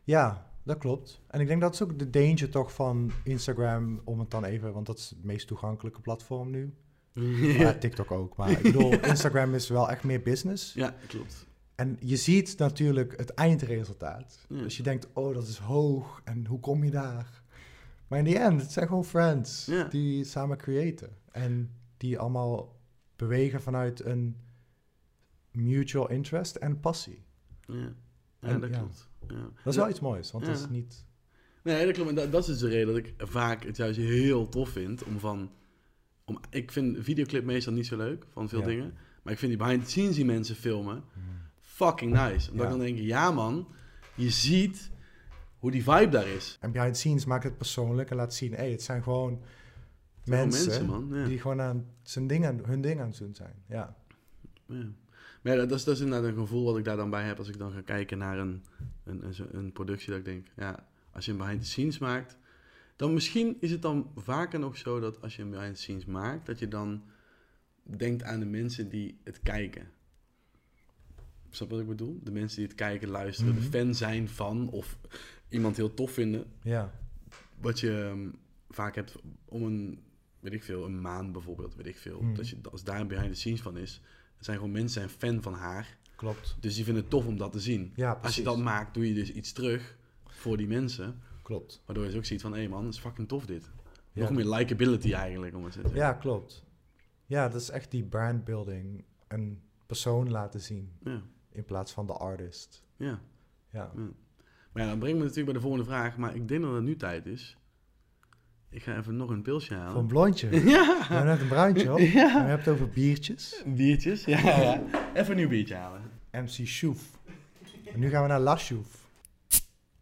Ja, dat klopt. En ik denk dat is ook de danger toch van Instagram, om het dan even, want dat is het meest toegankelijke platform nu. Ja, TikTok ook. Maar ik bedoel, Instagram is wel echt meer business. ja, klopt. En je ziet natuurlijk het eindresultaat. Ja. Dus je denkt, oh, dat is hoog. En hoe kom je daar? Maar in the end, het zijn gewoon friends Ja. die samen creëren. En die allemaal bewegen vanuit een mutual interest en passie. Ja, ja En, dat ja. klopt. Ja. Dat is wel iets moois, want dat is niet... Nee, dat klopt. En dat, dat is dus de reden dat ik vaak het juist heel tof vind om van... Om, ik vind videoclip meestal niet zo leuk van veel dingen. Maar ik vind die behind the scenes die mensen filmen fucking nice. Omdat ik dan denk, ja man, je ziet hoe die vibe daar is. En behind the scenes maakt het persoonlijk en laat zien, hey, het zijn gewoon mensen, mensen, man. Ja. die gewoon aan zijn ding aan, hun ding aan het doen zijn. Ja. Ja. Maar dat, is, dat is inderdaad een gevoel wat ik daar dan bij heb als ik dan ga kijken naar een, een, een, productie. Dat ik denk, ja, als je een behind the scenes maakt, dan misschien is het dan vaker nog zo dat als je een behind the scenes maakt, dat je dan denkt aan de mensen die het kijken. Snap wat ik bedoel? De mensen die het kijken, luisteren, Mhm. de fan zijn van of iemand heel tof vinden. Ja. Wat je ehm, vaak hebt om een, weet ik veel, een maand bijvoorbeeld, weet ik veel. Mhm. Dat je, als daar een behind the scenes van is, zijn gewoon mensen zijn fan van haar. Klopt. Dus die vinden het tof om dat te zien. Ja, Als je dat maakt, doe je dus iets terug voor die mensen. Klopt. Waardoor je ook ziet van, hé hey man, is fucking tof dit. Ja. Nog meer likability eigenlijk, om het te zeggen. Ja, klopt. Ja, dat is echt die brandbuilding. Een persoon laten zien Ja, in plaats van de artist. ja. Ja. Maar ja, dan brengt me natuurlijk bij de volgende vraag. Maar ik denk dat het nu tijd is. Ik ga even nog een pilsje Voor een halen. blondje. Ja, hebben net een bruintje op. En we hebben het over biertjes. biertjes. Ja, ja. Even een nieuw biertje halen. MC Shoef. En nu gaan we naar La Shoef.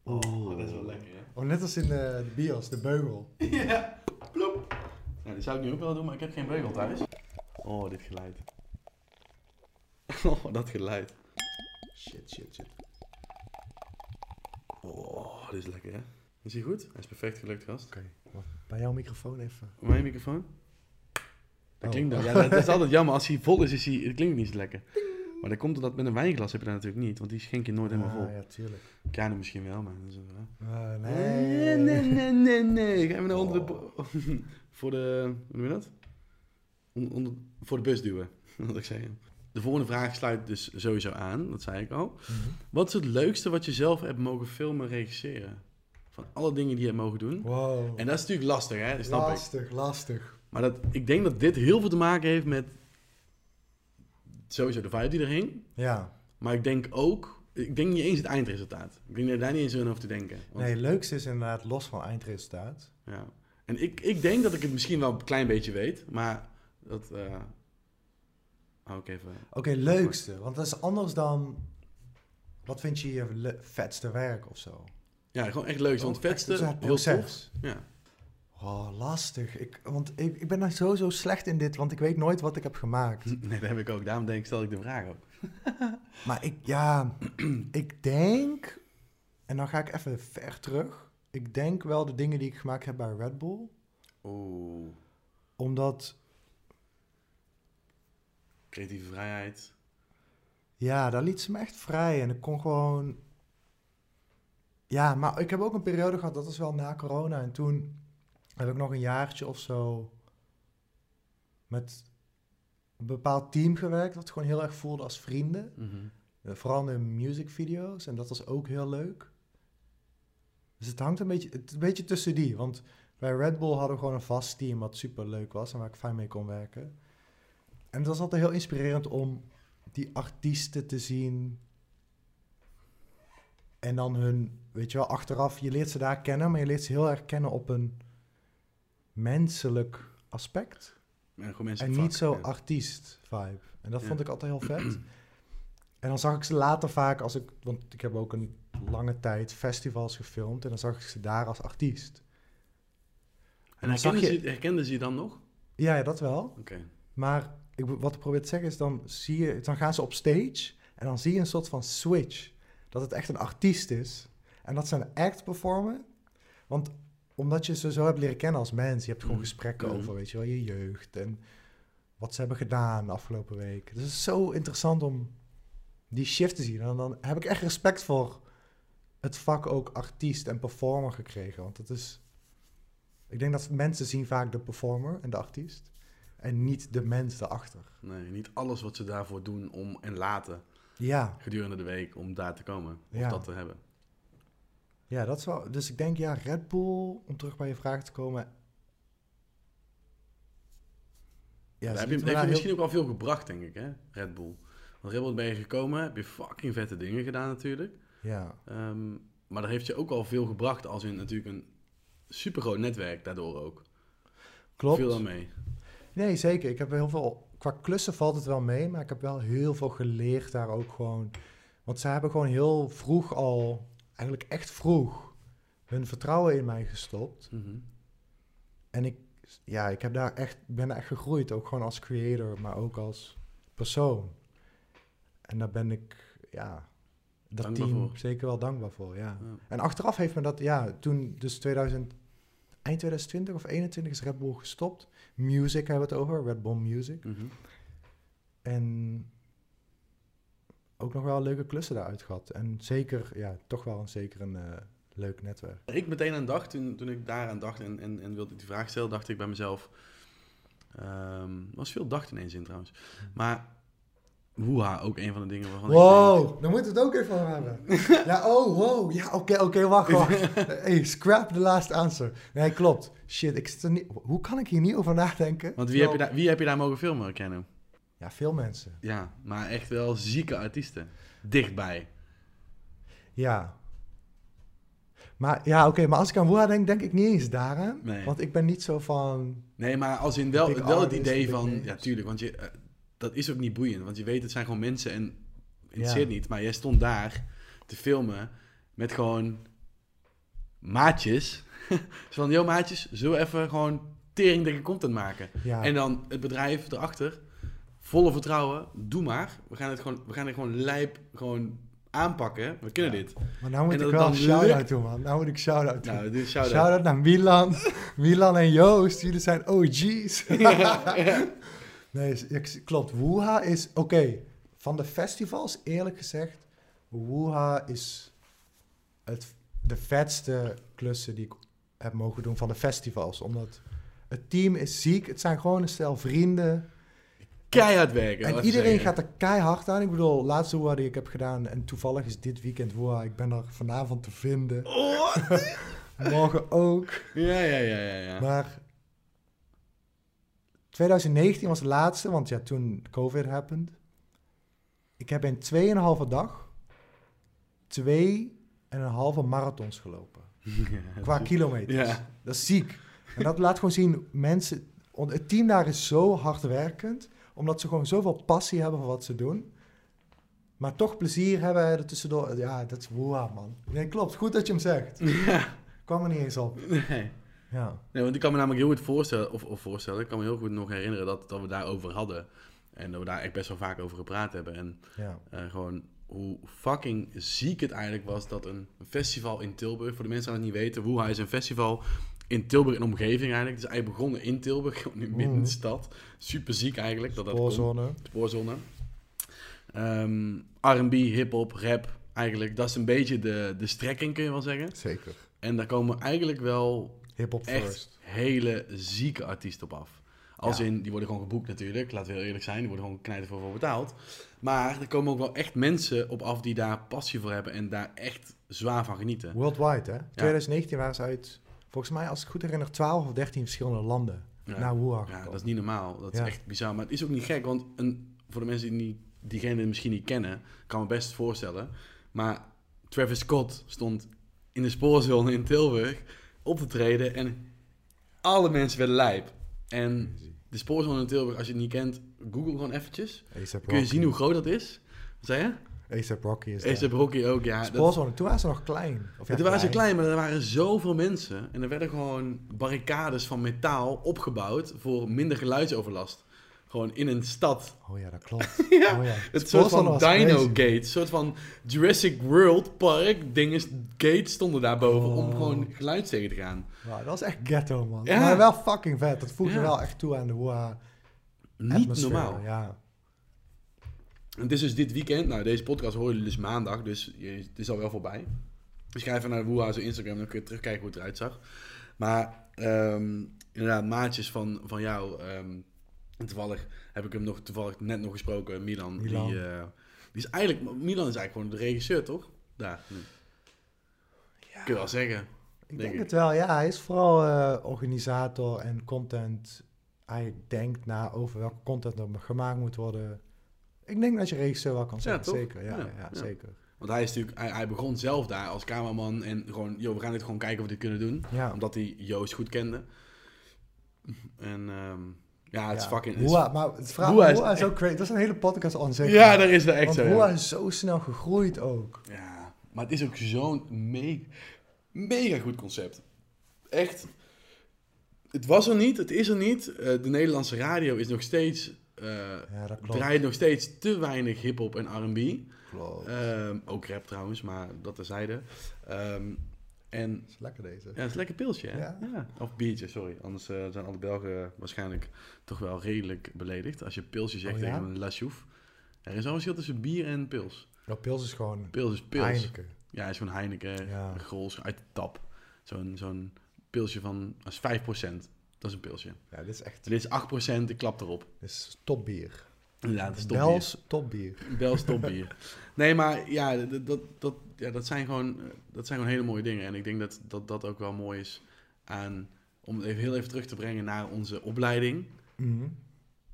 Oh, dat is wel lekker, hè? Oh, net als in de, de bios, de beugel. Ja, plop. Nou, die zou ik nu ook wel doen, maar ik heb geen beugel thuis. Oh, dit geluid. Oh, dat geluid. Shit, shit, shit. Oh, dit is lekker, hè? Is hij goed? Hij is perfect gelukt, gast. Oké. Bij jouw microfoon even. Mijn microfoon? Dat Oh. klinkt dan. Ja, dat, dat is altijd jammer. Als hij vol is, is hij, het klinkt niet zo lekker. Maar dat komt omdat met een wijnglas heb je dat natuurlijk niet, want die schenk je nooit helemaal vol. Ah, ja, tuurlijk. Piano misschien wel, maar dat is Ah, Nee, nee. nee, nee, nee, nee. Ga even naar onder de... Oh. voor de... Hoe noem je dat? Onder, onder- voor de bus duwen, wil ik zeggen. De volgende vraag sluit dus sowieso aan, dat zei ik al. Mhm. Wat is het leukste wat je zelf hebt mogen filmen, regisseren? Van alle dingen die je hebt mogen doen. Wow. En dat is natuurlijk lastig, hè? Dat snap ik. lastig, lastig. Maar dat, ik denk dat dit heel veel te maken heeft met sowieso de vibe die er hing. Ja. Maar ik denk ook, ik denk niet eens het eindresultaat. Ik denk dat je daar niet eens aan hoeft te denken. Want- Nee, het leukste is inderdaad los van eindresultaat. Ja. En ik, ik denk dat ik het misschien wel een klein beetje weet, maar dat eh hou ik even. Oké, leukste. Want dat is anders dan... Wat vind je je vetste werk of zo? Ja, gewoon echt leuk. Want Oh, vetste, heel tof. proces. Ja. Oh, lastig. Ik, want ik, ik ben nog zo, zo slecht in dit, want ik weet nooit wat ik heb gemaakt. Nee, dat heb ik ook. Daarom denk ik, stel ik de vraag ook. Maar ik, ja, ik denk, en dan ga ik even ver terug. Ik denk wel de dingen die ik gemaakt heb bij Red Bull. Oeh, Omdat, creatieve vrijheid. ja, daar liet ze me echt vrij. En ik kon gewoon... Ja, maar ik heb ook een periode gehad, dat was wel na corona. En toen heb ik nog een jaartje of zo met een bepaald team gewerkt, dat gewoon heel erg voelde als vrienden. Mhm. Eh, vooral in musicvideo's en dat was ook heel leuk. Dus het hangt een beetje, het, een beetje tussen die, want bij Red Bull hadden we gewoon een vast team wat super leuk was en waar ik fijn mee kon werken. En het was altijd heel inspirerend om die artiesten te zien en dan hun, weet je wel, achteraf, je leert ze daar kennen, maar je leert ze heel erg kennen op een menselijk aspect. En, vak, niet zo ja. artiest vibe. En dat Ja. vond ik altijd heel vet. en dan zag ik ze later vaak als ik, want ik heb ook een lange tijd festivals gefilmd en dan zag ik ze daar als artiest. En herkenden, je- ze, ze je dan nog? Ja, ja, dat wel. Oké. Maar ik, wat ik probeer te zeggen is, dan, zie je, dan gaan ze op stage en dan zie je een soort van switch. Dat het echt een artiest is. En dat ze een act performen. Want omdat je ze zo hebt leren kennen als mens. Je hebt gewoon Mhm. gesprekken Mhm. over, weet je wel, je jeugd. En wat ze hebben gedaan de afgelopen week. Dus het is zo interessant om die shift te zien. En dan heb ik echt respect voor het vak ook artiest en performer gekregen. Want het is... Ik denk dat mensen zien vaak de performer en de artiest. En niet de mens daarachter. Nee, niet alles wat ze daarvoor doen om en laten Ja, gedurende de week om daar te komen. Of Ja. dat te hebben. ja, dat is wel... Dus ik denk, ja, Red Bull, om terug bij je vraag te komen... Ja, heb je, daar je heel- misschien ook wel veel gebracht, denk ik, hè? Red Bull. Want Red Bull ben je gekomen, heb je fucking vette dingen gedaan natuurlijk. Ja, Ehm, maar daar heeft je ook al veel gebracht als in natuurlijk een supergroot netwerk daardoor ook. klopt. Veel dan mee. Nee, zeker. Ik heb heel veel... Qua klussen valt het wel mee, maar ik heb wel heel veel geleerd daar ook gewoon. Want ze hebben gewoon heel vroeg al, eigenlijk echt vroeg, hun vertrouwen in mij gestopt. Mhm. En ik, ja, ik heb daar echt, ben daar echt gegroeid, ook gewoon als creator, maar ook als persoon. En daar ben ik, ja, dat Dankbaar team voor. zeker wel dankbaar voor, ja. Ja. En achteraf heeft me dat, ja, toen dus 2000, eind 2020 of 21 is Red Bull gestopt. Music hebben we het over, Red Bull Music. Mhm. En ook nog wel leuke klussen daaruit gehad. En zeker, ja, toch wel een, zeker een eh, leuk netwerk. Ik meteen aan dacht, toen, toen ik daaraan dacht en, en, en wilde die vraag stellen, dacht ik bij mezelf... er was veel dacht ineens in trouwens. Maar Woeha, ook een van de dingen waarvan ik denk... Wow, dan moeten we het ook even over hebben. ja, oh, wow. Ja, oké, oké, wacht, wacht. hey, scrap the last answer. Nee, klopt. Shit, ik zit er niet... Hoe kan ik hier niet over nadenken? Want wie heb, je daar, wie heb je daar mogen filmen, Kenno? Ja, veel mensen. Ja, maar echt wel zieke artiesten. Dichtbij. Ja. Maar ja, oké, maar als ik aan Woeha denk, denk ik niet eens daaraan. Nee. Want ik ben niet zo van... Nee, maar als in wel, wel het idee van... Ja, tuurlijk, want je, eh, dat is ook niet boeiend. Want je weet, het zijn gewoon mensen en... Interesseert Ja. niet, maar jij stond daar te filmen met gewoon maatjes. Zo van, yo maatjes, zullen we even gewoon tering dikke content maken? Ja, En dan het bedrijf erachter, volle vertrouwen, doe maar. We gaan het gewoon, we gaan het gewoon lijp gewoon aanpakken. We kunnen Ja. dit. maar nou moet en ik wel het een shout-out doen, man. Nou moet ik shout-out doen. Nou, shout-out. Shout-out naar Milan. Milan en Joost, jullie zijn OG's. nee, ik- klopt. Woeha is... Oké, van de festivals, eerlijk gezegd... Woeha is het, de vetste klussen die ik heb mogen doen van de festivals. Omdat het team is ziek. Het zijn gewoon een stel vrienden. Keihard werken. En iedereen zeggen. gaat er keihard aan. Ik bedoel, laatste Woeha die ik heb gedaan... En toevallig is dit weekend Woeha. Ik ben er vanavond te vinden. Oh, Morgen ook. ja, ja, ja, ja. ja. Maar 2019 was de laatste, want ja, toen COVID happened. Ik heb in 2,5 dag twee en een halve marathons gelopen. Qua kilometers. Ja. Dat is ziek. En dat laat gewoon zien, mensen, het team daar is zo hardwerkend, omdat ze gewoon zoveel passie hebben voor wat ze doen. Maar toch plezier hebben er tussendoor. Ja, dat is woeha, man. Nee, klopt. Goed dat je hem zegt. Ja. Kwam er niet eens op. Nee. Ja. nee, want ik kan me namelijk heel goed voorstellen, of, of voorstellen, ik kan me heel goed nog herinneren dat, dat we daarover hadden. En dat we daar echt best wel vaak over gepraat hebben. En Ja. eh, gewoon hoe fucking ziek het eigenlijk was dat een festival in Tilburg, voor de mensen die het niet weten, Woeha is een festival in Tilburg en omgeving eigenlijk. Het is eigenlijk begonnen in Tilburg, gewoon in midden in de Mhm. stad. Super ziek eigenlijk dat dat. Spoorzone. Spoorzone. Ehm, R&B, hip-hop, rap, eigenlijk. Dat is een beetje de, de strekking, kun je wel zeggen. Zeker. En daar komen eigenlijk wel Hip-hop echt first. hele zieke artiesten op af. Als Ja. in, die worden gewoon geboekt natuurlijk, laten we heel eerlijk zijn. Die worden gewoon knijten voor voor betaald. Maar er komen ook wel echt mensen op af die daar passie voor hebben en daar echt zwaar van genieten. Worldwide, hè? 2019 waren ze uit, volgens mij, als ik het goed herinner, 12 of 13 verschillende landen Ja. naar Wuhan Ja, dat is niet normaal. Dat is echt bizar. Maar het is ook niet gek, want een, voor de mensen die niet, diegene misschien niet kennen, kan me best voorstellen. Maar Travis Scott stond in de spoorzone in Tilburg op te treden en alle mensen werden lijp. En de spoorzone in Tilburg, als je het niet kent, google gewoon eventjes. A$AP Kun je zien hoe groot dat is? Wat zei je? A$AP Rocky is daar. Rocky ook, ja. Dat, Spoorzone, toen waren ze nog klein. Of ja, toen waren ze klein, maar er waren zoveel mensen. En er werden gewoon barricades van metaal opgebouwd voor minder geluidsoverlast. Gewoon in een stad. Oh ja, dat klopt. Ja, Oh ja. Het soort van Dino crazy. Gate, een soort van Jurassic World Park dingen, gates stonden daarboven om Oh. gewoon geluid tegen te gaan. Wauw, dat was echt ghetto, man. Ja. Maar wel fucking vet. Dat voegde wel echt toe aan de Wuhan Niet atmosfeer, normaal. Ja. En het is dus dit weekend, nou deze podcast horen jullie dus maandag, dus je- het is al wel voorbij. Dus ga even naar Woeha zijn Instagram, dan kun je terugkijken hoe het eruit zag. Maar ehm, inderdaad, maatjes van, van jou, ehm, en toevallig heb ik hem nog toevallig net nog gesproken, Milan. Milan. Die, eh, die is eigenlijk, Milan is eigenlijk gewoon de regisseur, toch? Daar. Ja. kun je wel zeggen. Ik denk denk ik. het wel, ja. Hij is vooral eh, organisator en content. Hij denkt na over welke content er gemaakt moet worden. Ik denk dat je regisseur wel kan toch? zeker. Ja, Ja, zeker. Want hij, is natuurlijk, hij, hij begon zelf daar als cameraman en gewoon, joh, we gaan dit gewoon kijken of we dit kunnen doen. Ja. Omdat hij Joost goed kende. En ehm, ja, het is fucking... Hoa, maar het vraag Hoa Hoa is ook crazy. Dat is een hele podcast aan zich. ja, dat is wel echt Want zo. Hoa Ja. is zo snel gegroeid ook. ja, maar het is ook zo'n me mega goed concept. Echt. Het was er niet, het is er niet. Eh, de Nederlandse radio is nog steeds... eh, Ja, dat klopt. draait nog steeds te weinig hip-hop en R&B. klopt. Ehm, ook rap trouwens, maar dat terzijde. Ehm en Dat is lekker deze. Ja, het is een lekker pilsje, hè? Ja. Of biertje, sorry. Anders eh, zijn alle Belgen waarschijnlijk toch wel redelijk beledigd. Als je pilsje zegt Oh, ja? tegen een La. Er is wel een verschil tussen bier en pils. Nou, pils is gewoon Pils is pils. Heineken. Ja, is gewoon Heineken, Ja. Grols, uit de tap. Zo'n zo'n pilsje van, dat is 5%. Dat is een pilsje. Ja, dit is echt Dit is 8%, ik klap erop. dit is topbier. Inderdaad, dat is topbier. Bels topbier. Bels topbier. Nee, maar ja, dat, dat, ja, dat, zijn gewoon, dat zijn gewoon hele mooie dingen. En ik denk dat dat, dat ook wel mooi is aan, om het even heel even terug te brengen naar onze opleiding. Mhm.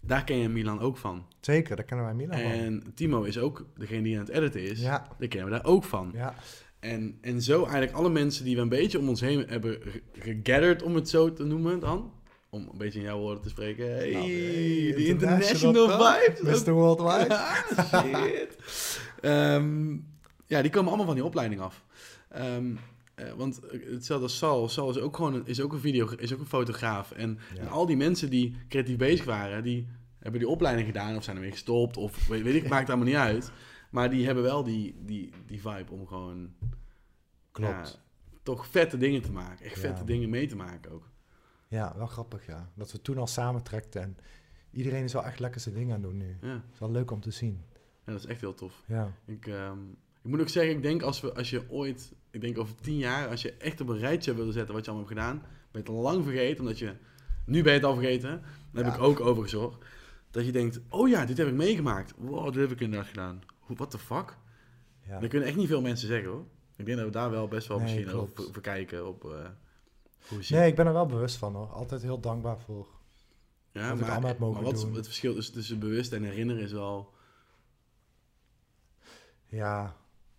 Daar ken je Milan ook van. Zeker, daar kennen wij Milan van. En Timo is ook degene die aan het editen is. Ja, Daar kennen we daar ook van. ja. En, en zo eigenlijk alle mensen die we een beetje om ons heen hebben ge- gegathered, om het zo te noemen dan. Om een beetje in jouw woorden te spreken. Hey, Nou, die international toch? vibes. Mr. Worldwide. Shit. Ehm, ja, die komen allemaal van die opleiding af. Ehm, eh, want hetzelfde als Sal. Sal is ook gewoon een, is ook een, video, is ook een fotograaf. En, Ja. en al die mensen die creatief bezig waren, die hebben die opleiding gedaan of zijn ermee gestopt. Of weet, weet ik, maakt allemaal niet uit. Maar die hebben wel die, die, die vibe om gewoon Klopt. ja, toch vette dingen te maken. Echt vette Ja. dingen mee te maken ook. Ja, wel grappig, ja. Dat we toen al samen trekten en iedereen is wel echt lekker zijn ding aan doen nu. Ja, Het is wel leuk om te zien. ja dat is echt heel tof. Ja. Ik, ehm, ik moet ook zeggen, ik denk als, we, als je ooit, ik denk over tien jaar, als je echt op een rijtje wilde zetten wat je allemaal hebt gedaan, ben je het al lang vergeten, omdat je, nu ben je het al vergeten, daar heb Ja. ik ook over gezorgd, dat je denkt, oh ja, dit heb ik meegemaakt. Wow, dit heb ik inderdaad gedaan. What the fuck? ja. Dat kunnen echt niet veel mensen zeggen hoor. Ik denk dat we daar wel best wel Nee, misschien klopt. over, over kijken, op eh, Nee, ik ben er wel bewust van hoor. Altijd heel dankbaar voor. Ja, maar, maar wat het verschil tussen, tussen bewust en herinneren is wel. Ja,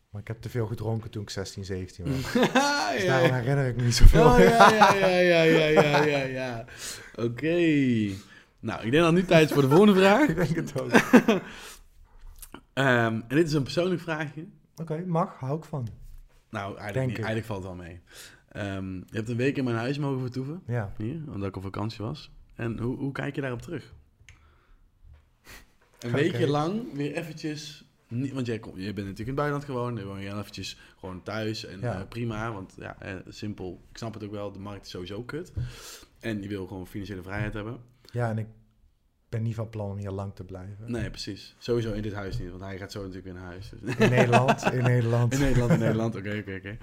maar ik heb te veel gedronken toen ik 16, 17 was. Dus ja, daarom herinner ik me niet zoveel. Oh, ja, ja, ja, ja, ja, ja, ja. ja. Oké. Nou, ik denk dat nu tijd voor de volgende vraag. ik denk het ook. Ehm, en dit is een persoonlijk vraagje. Oké, mag. Hou ik van. Nou, eigenlijk, eigenlijk valt het wel mee. Ehm, je hebt een week in mijn huis mogen vertoeven. Ja. Hier, omdat ik op vakantie was. En hoe, hoe kijk je daarop terug? Een weekje lang weer eventjes... Niet, want jij, kom, je bent natuurlijk in het buitenland gewoon. Dan woon je eventjes gewoon thuis. En Ja. eh, prima, want ja, eh, simpel. Ik snap het ook wel, de markt is sowieso kut. En je wil gewoon financiële vrijheid hebben. ja, en ik ben niet van plan om hier lang te blijven. Nee, precies. Sowieso in dit huis niet, want hij gaat zo natuurlijk weer naar huis. Dus. In Nederland, in Nederland. In Nederland, in Nederland. Oké, oké, oké.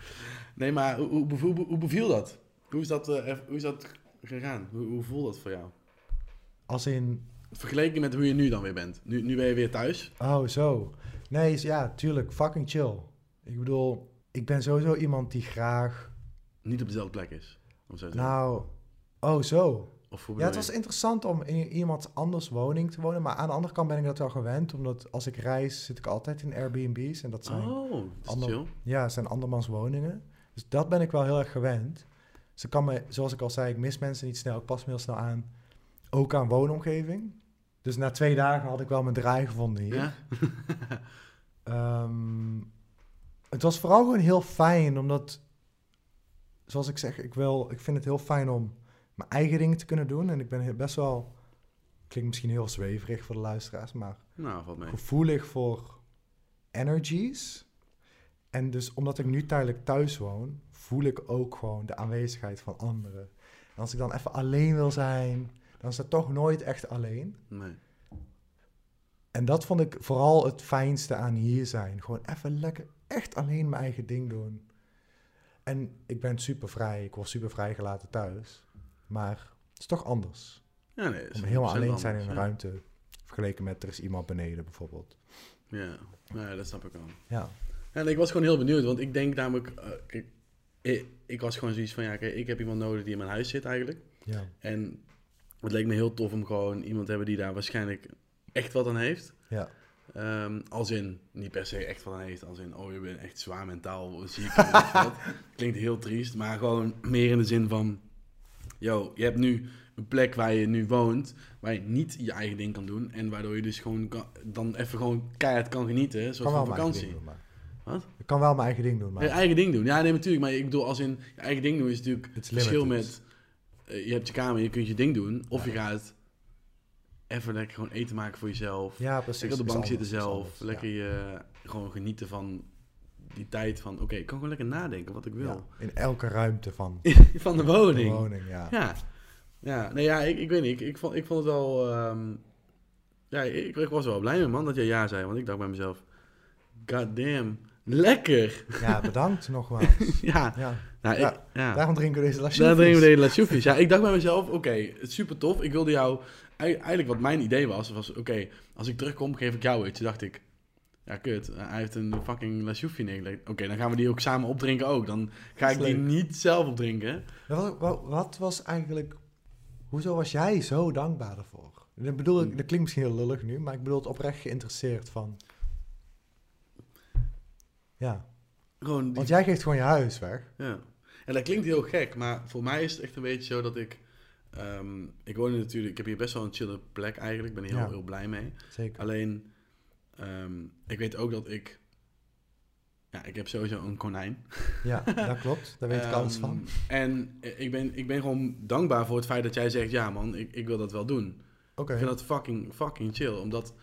Nee, maar hoe, hoe, beviel, hoe beviel dat? Hoe is dat, eh, hoe is dat gegaan? Hoe, hoe voelt dat voor jou? Als in, Vergeleken met hoe je nu dan weer bent. Nu, nu ben je weer thuis. oh zo. Nee, is- ja, tuurlijk, fucking chill. Ik bedoel, ik ben sowieso iemand die graag, Niet op dezelfde plek is. Of, zo. nou, oh zo. Of Ja, het was interessant om in iemand anders woning te wonen. Maar aan de andere kant ben ik dat wel gewend. Omdat als ik reis, zit ik altijd in Airbnb's. En dat zijn, Oh, dat is ander- chill. ja, het zijn andermans woningen. Dus dat ben ik wel heel erg gewend. Ik kan me, zoals ik al zei, ik mis mensen niet snel. Ik pas me heel snel aan. Ook aan woonomgeving. Dus na twee dagen had ik wel mijn draai gevonden hier. Ja? Ehm, het was vooral gewoon heel fijn, omdat, zoals ik zeg, ik, wil, ik vind het heel fijn om mijn eigen dingen te kunnen doen. En ik ben best wel, klinkt misschien heel zweverig voor de luisteraars, maar nou, mee. gevoelig voor energies. En dus omdat ik nu tijdelijk thuis woon, voel ik ook gewoon de aanwezigheid van anderen. En als ik dan even alleen wil zijn, dan is dat toch nooit echt alleen. Nee. En dat vond ik vooral het fijnste aan hier zijn. Gewoon even lekker echt alleen mijn eigen ding doen. En ik ben super vrij. Ik word super vrijgelaten thuis. Maar het is toch anders. Ja, nee. Om helemaal 100% alleen te zijn in anders, een ruimte. Vergeleken met er is iemand beneden bijvoorbeeld. Ja, nee, dat snap ik wel. Ja, En ik was gewoon heel benieuwd, want ik denk namelijk... eh, kijk, ik, ik was gewoon zoiets van, ja, kijk, ik heb iemand nodig die in mijn huis zit eigenlijk. ja, En het leek me heel tof om gewoon iemand te hebben die daar waarschijnlijk echt wat aan heeft. ja. Ehm, als in, niet per se echt wat aan heeft, als in, oh, je bent echt zwaar mentaal ziek. Klinkt heel triest, maar gewoon meer in de zin van, yo, je hebt nu een plek waar je nu woont, waar je niet je eigen ding kan doen. En waardoor je dus gewoon kan- dan even gewoon keihard kan genieten, hè, zoals kan wel van mijn eigen vakantie. ding doen. Maar. Wat? Ik kan wel mijn eigen ding doen. Maar Je eigen ding doen. Ja, nee, natuurlijk. Maar ik bedoel, als in je eigen ding doen is natuurlijk het verschil met... eh, je hebt je kamer, je kunt je ding doen. Of je gaat even lekker gewoon eten maken voor jezelf. ja, precies. lekker op de bank zitten zelf. Lekker je, gewoon genieten van die tijd van... Oké, ik kan gewoon lekker nadenken wat ik wil. Ja, in elke ruimte van van de de woning. woning. Ja. Ja. Ja, nee, ja, ik, ik weet niet. Ik, ik, vond, ik vond het wel... ehm, ja, ik, ik was wel blij mee, man, dat jij ja zei. Want ik dacht bij mezelf... God damn, lekker. ja, bedankt nogmaals. ja, Ja, nou, Ja, ik, ja. daarom drinken we deze lasje. Daar drinken we de lasjoefjes. Ja, ik dacht bij mezelf, oké, het super tof. Ik wilde jou... ei- Eigenlijk wat mijn idee was, was oké, als ik terugkom, geef ik jou iets. Toen dacht ik, ja, kut, hij heeft een fucking lasjoefje neergelegd. Oké, dan gaan we die ook samen opdrinken ook. Dan ga ik die niet zelf opdrinken. Wat, wat, wat was eigenlijk... Hoezo was jij zo dankbaar ervoor? Dat, bedoel, ik- dat klinkt misschien heel lullig nu, maar ik bedoel het oprecht geïnteresseerd van... Ja, die, want jij geeft gewoon je huis weg. ja. En dat klinkt heel gek, maar voor mij is het echt een beetje zo dat ik... ehm, ik woon natuurlijk... Ik heb hier best wel een chille plek eigenlijk. Ik ben hier Ja. heel, heel blij mee. Zeker. Alleen, ehm, ik weet ook dat ik... Ja, ik heb sowieso een konijn. Ja, dat klopt. Daar weet ik alles Ehm, van. En ik ben, ik ben gewoon dankbaar voor het feit dat jij zegt... Ja man, ik, ik wil dat wel doen. Oké. Ik vind dat fucking, fucking chill. Omdat...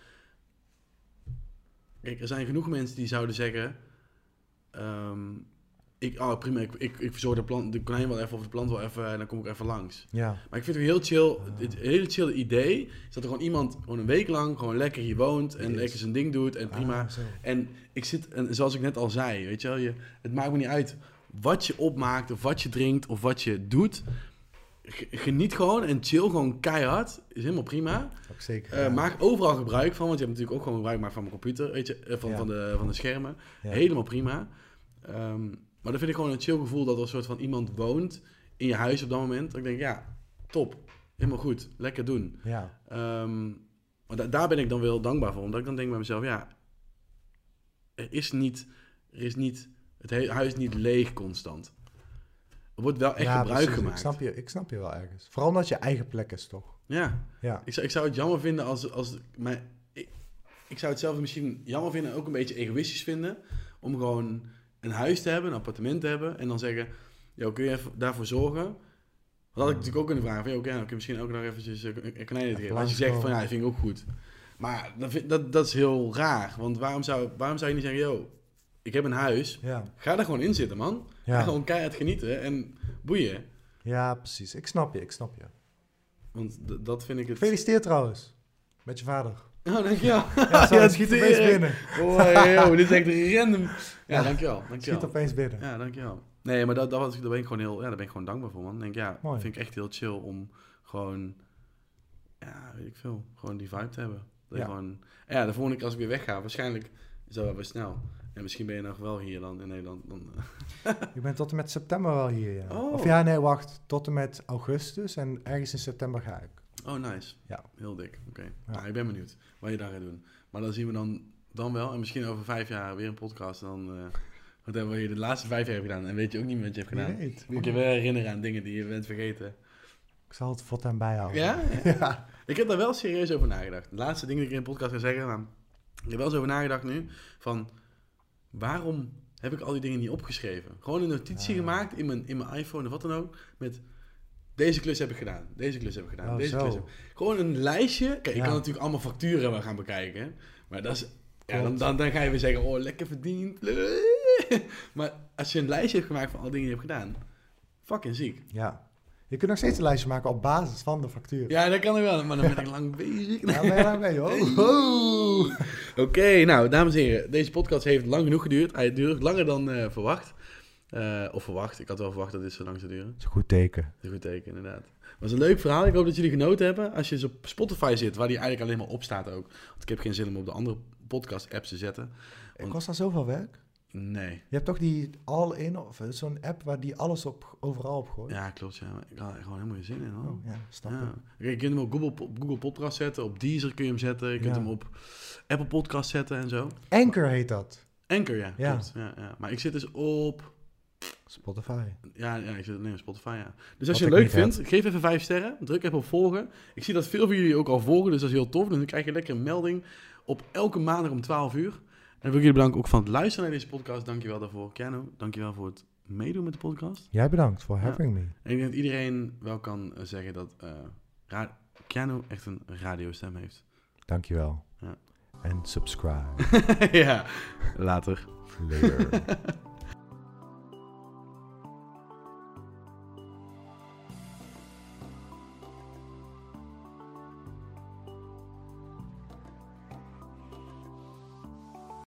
Kijk, er zijn genoeg mensen die zouden zeggen... ehm, ik, oh prima, ik, ik, ik verzorg de, plant, de konijn wel even of de plant wel even... en dan kom ik even langs. Ja, Maar ik vind het heel chill... Het hele chill idee... is dat er gewoon iemand gewoon een week lang... gewoon lekker hier woont... en lekker zijn ding doet en prima... Ah. En ik zit, en zoals ik net al zei, weet je wel, je, het maakt me niet uit wat je opmaakt, of wat je drinkt, of wat je doet. Geniet gewoon en chill gewoon keihard. Is helemaal prima. Ook zeker. Eh, ja. Maak overal gebruik van, want je hebt natuurlijk ook gewoon gebruik gemaakt van mijn computer, weet je, eh, van, Ja. van, de, van de schermen. Helemaal prima. Ehm, maar dan vind ik gewoon een chill gevoel dat er een soort van iemand woont in je huis op dat moment. Dat ik denk, ja, top. Helemaal goed. Lekker doen. Ja, Ehm, maar da- daar ben ik dan wel dankbaar voor. Omdat ik dan denk bij mezelf, ja, er is niet, er is niet, het he- huis is niet leeg constant. Er wordt wel echt ja, gebruik precies. gemaakt. Ik snap, je, ik snap je wel ergens. Vooral omdat je eigen plek is, toch? Ja, Ja. ik zou, ik zou het jammer vinden als, als mijn, ik, ik zou het zelf misschien jammer vinden en ook een beetje egoïstisch vinden. Om gewoon een huis te hebben, een appartement te hebben. En dan zeggen, yo, kun je even daarvoor zorgen? Dat had ik natuurlijk ook kunnen vragen. Van, ja, oké, dan kun je misschien ook nog eventjes een, konijn geven. Als je zegt van, ja, dat vind ik ook goed. Maar dat, vind- dat, dat is heel raar. Want waarom zou, waarom zou je niet zeggen, yo, ik heb een huis. Ja. Ga er gewoon in zitten, man. Ga Ja. gewoon keihard genieten en boeien. ja, precies. Ik snap je, ik snap je. Want dat vind ik het... Gefeliciteerd trouwens. Met je vader. Oh, dankjewel. Ja, zo, Ja, schiet opeens binnen. Oh, yo, dit is echt random. Ja, Ja. dankjewel. Dankjewel. schiet opeens binnen. Ja, dankjewel. Nee, maar dat, dat, was- daar ben ik gewoon heel, ja, daar ben ik gewoon dankbaar voor, man. Ik denk, ja, Mooi. vind ik echt heel chill om gewoon, ja, weet ik veel, gewoon die vibe te hebben. Dat Ja. gewoon, ja, de volgende keer als ik weer wegga, waarschijnlijk is dat wel weer snel. En misschien ben je nog wel hier dan in Nederland. Dan, eh, Ik ben tot en met september wel hier, ja. Oh. Of ja, nee, wacht. Tot en met augustus en ergens in september ga ik. Oh, nice. Ja. Heel dik, oké. Ja. Nou, ik ben benieuwd wat je daar gaat doen. Maar dan zien we dan, dan wel, en misschien over vijf jaar weer een podcast. Dan, eh, wat hebben we hier de laatste vijf jaar gedaan? En weet je ook niet meer wat je hebt gedaan. weet. Moet je wel herinneren aan dingen die je bent vergeten. Ik zal het voortaan bijhouden. Ja? Ja. Ik heb daar wel serieus over nagedacht. De laatste dingen die ik in de podcast ga zeggen, maar ik heb wel eens over nagedacht nu, van waarom heb ik al die dingen niet opgeschreven? Gewoon een notitie gemaakt in mijn, in mijn iPhone of wat dan ook, met deze klus heb ik gedaan, deze klus heb ik gedaan, Oh, deze zo. klus heb Gewoon een lijstje. Kijk, ik Ja. kan natuurlijk allemaal facturen gaan bekijken, maar dat is... Ja, dan, dan, dan ga je weer zeggen, oh, lekker verdiend. Maar als je een lijstje hebt gemaakt van alle dingen die je hebt gedaan, fucking ziek. Ja. Je kunt nog steeds een lijstje maken op basis van de factuur. Ja, dat kan ik wel, maar dan ben ik lang bezig. Ja, ben je daar mee, hoor. Oh. Oké, nou, dames en heren. Deze podcast heeft lang genoeg geduurd. Hij duurt langer dan eh, verwacht. Eh, of verwacht. Ik had wel verwacht dat dit zo lang zou duren. Dat is een goed teken. Dat is een goed teken, inderdaad. Het was een leuk verhaal. Ik hoop dat jullie genoten hebben. Als je eens op Spotify zit, waar die eigenlijk alleen maar op staat ook. Want ik heb geen zin om op de andere podcast-apps te zetten. Het kost dat zoveel werk? Nee. Je hebt toch die All-in, of eh, zo'n app waar die alles op, overal op gooit? Ja, klopt. Ja. Maar Ik had er gewoon helemaal geen zin in. hoor. Oh, ja, snap Ja. Je kunt hem op Google, op Google Podcast zetten. Op Deezer kun je hem zetten. Je kunt Ja. hem op Apple Podcast zetten en zo. Anchor heet dat. Anchor, ja. Ja. Klopt. Ja, ja. Maar ik zit dus op... Spotify. Ja, ja, ik zit alleen op Spotify, ja. Dus als Wat je het leuk vindt, geef even vijf sterren. Druk even op volgen. Ik zie dat veel van jullie ook al volgen, dus dat is heel tof. Dus dan krijg je lekker een melding op elke maandag om 12 uur. En wil ik jullie bedanken ook van het luisteren naar deze podcast. Dankjewel daarvoor. Keanu, dankjewel voor het meedoen met de podcast. Jij bedankt voor Ja. having me. En ik denk dat iedereen wel kan eh, zeggen dat eh ra- Keanu echt een radiostem heeft. Dankjewel. Ja. En subscribe. ja, later. Later.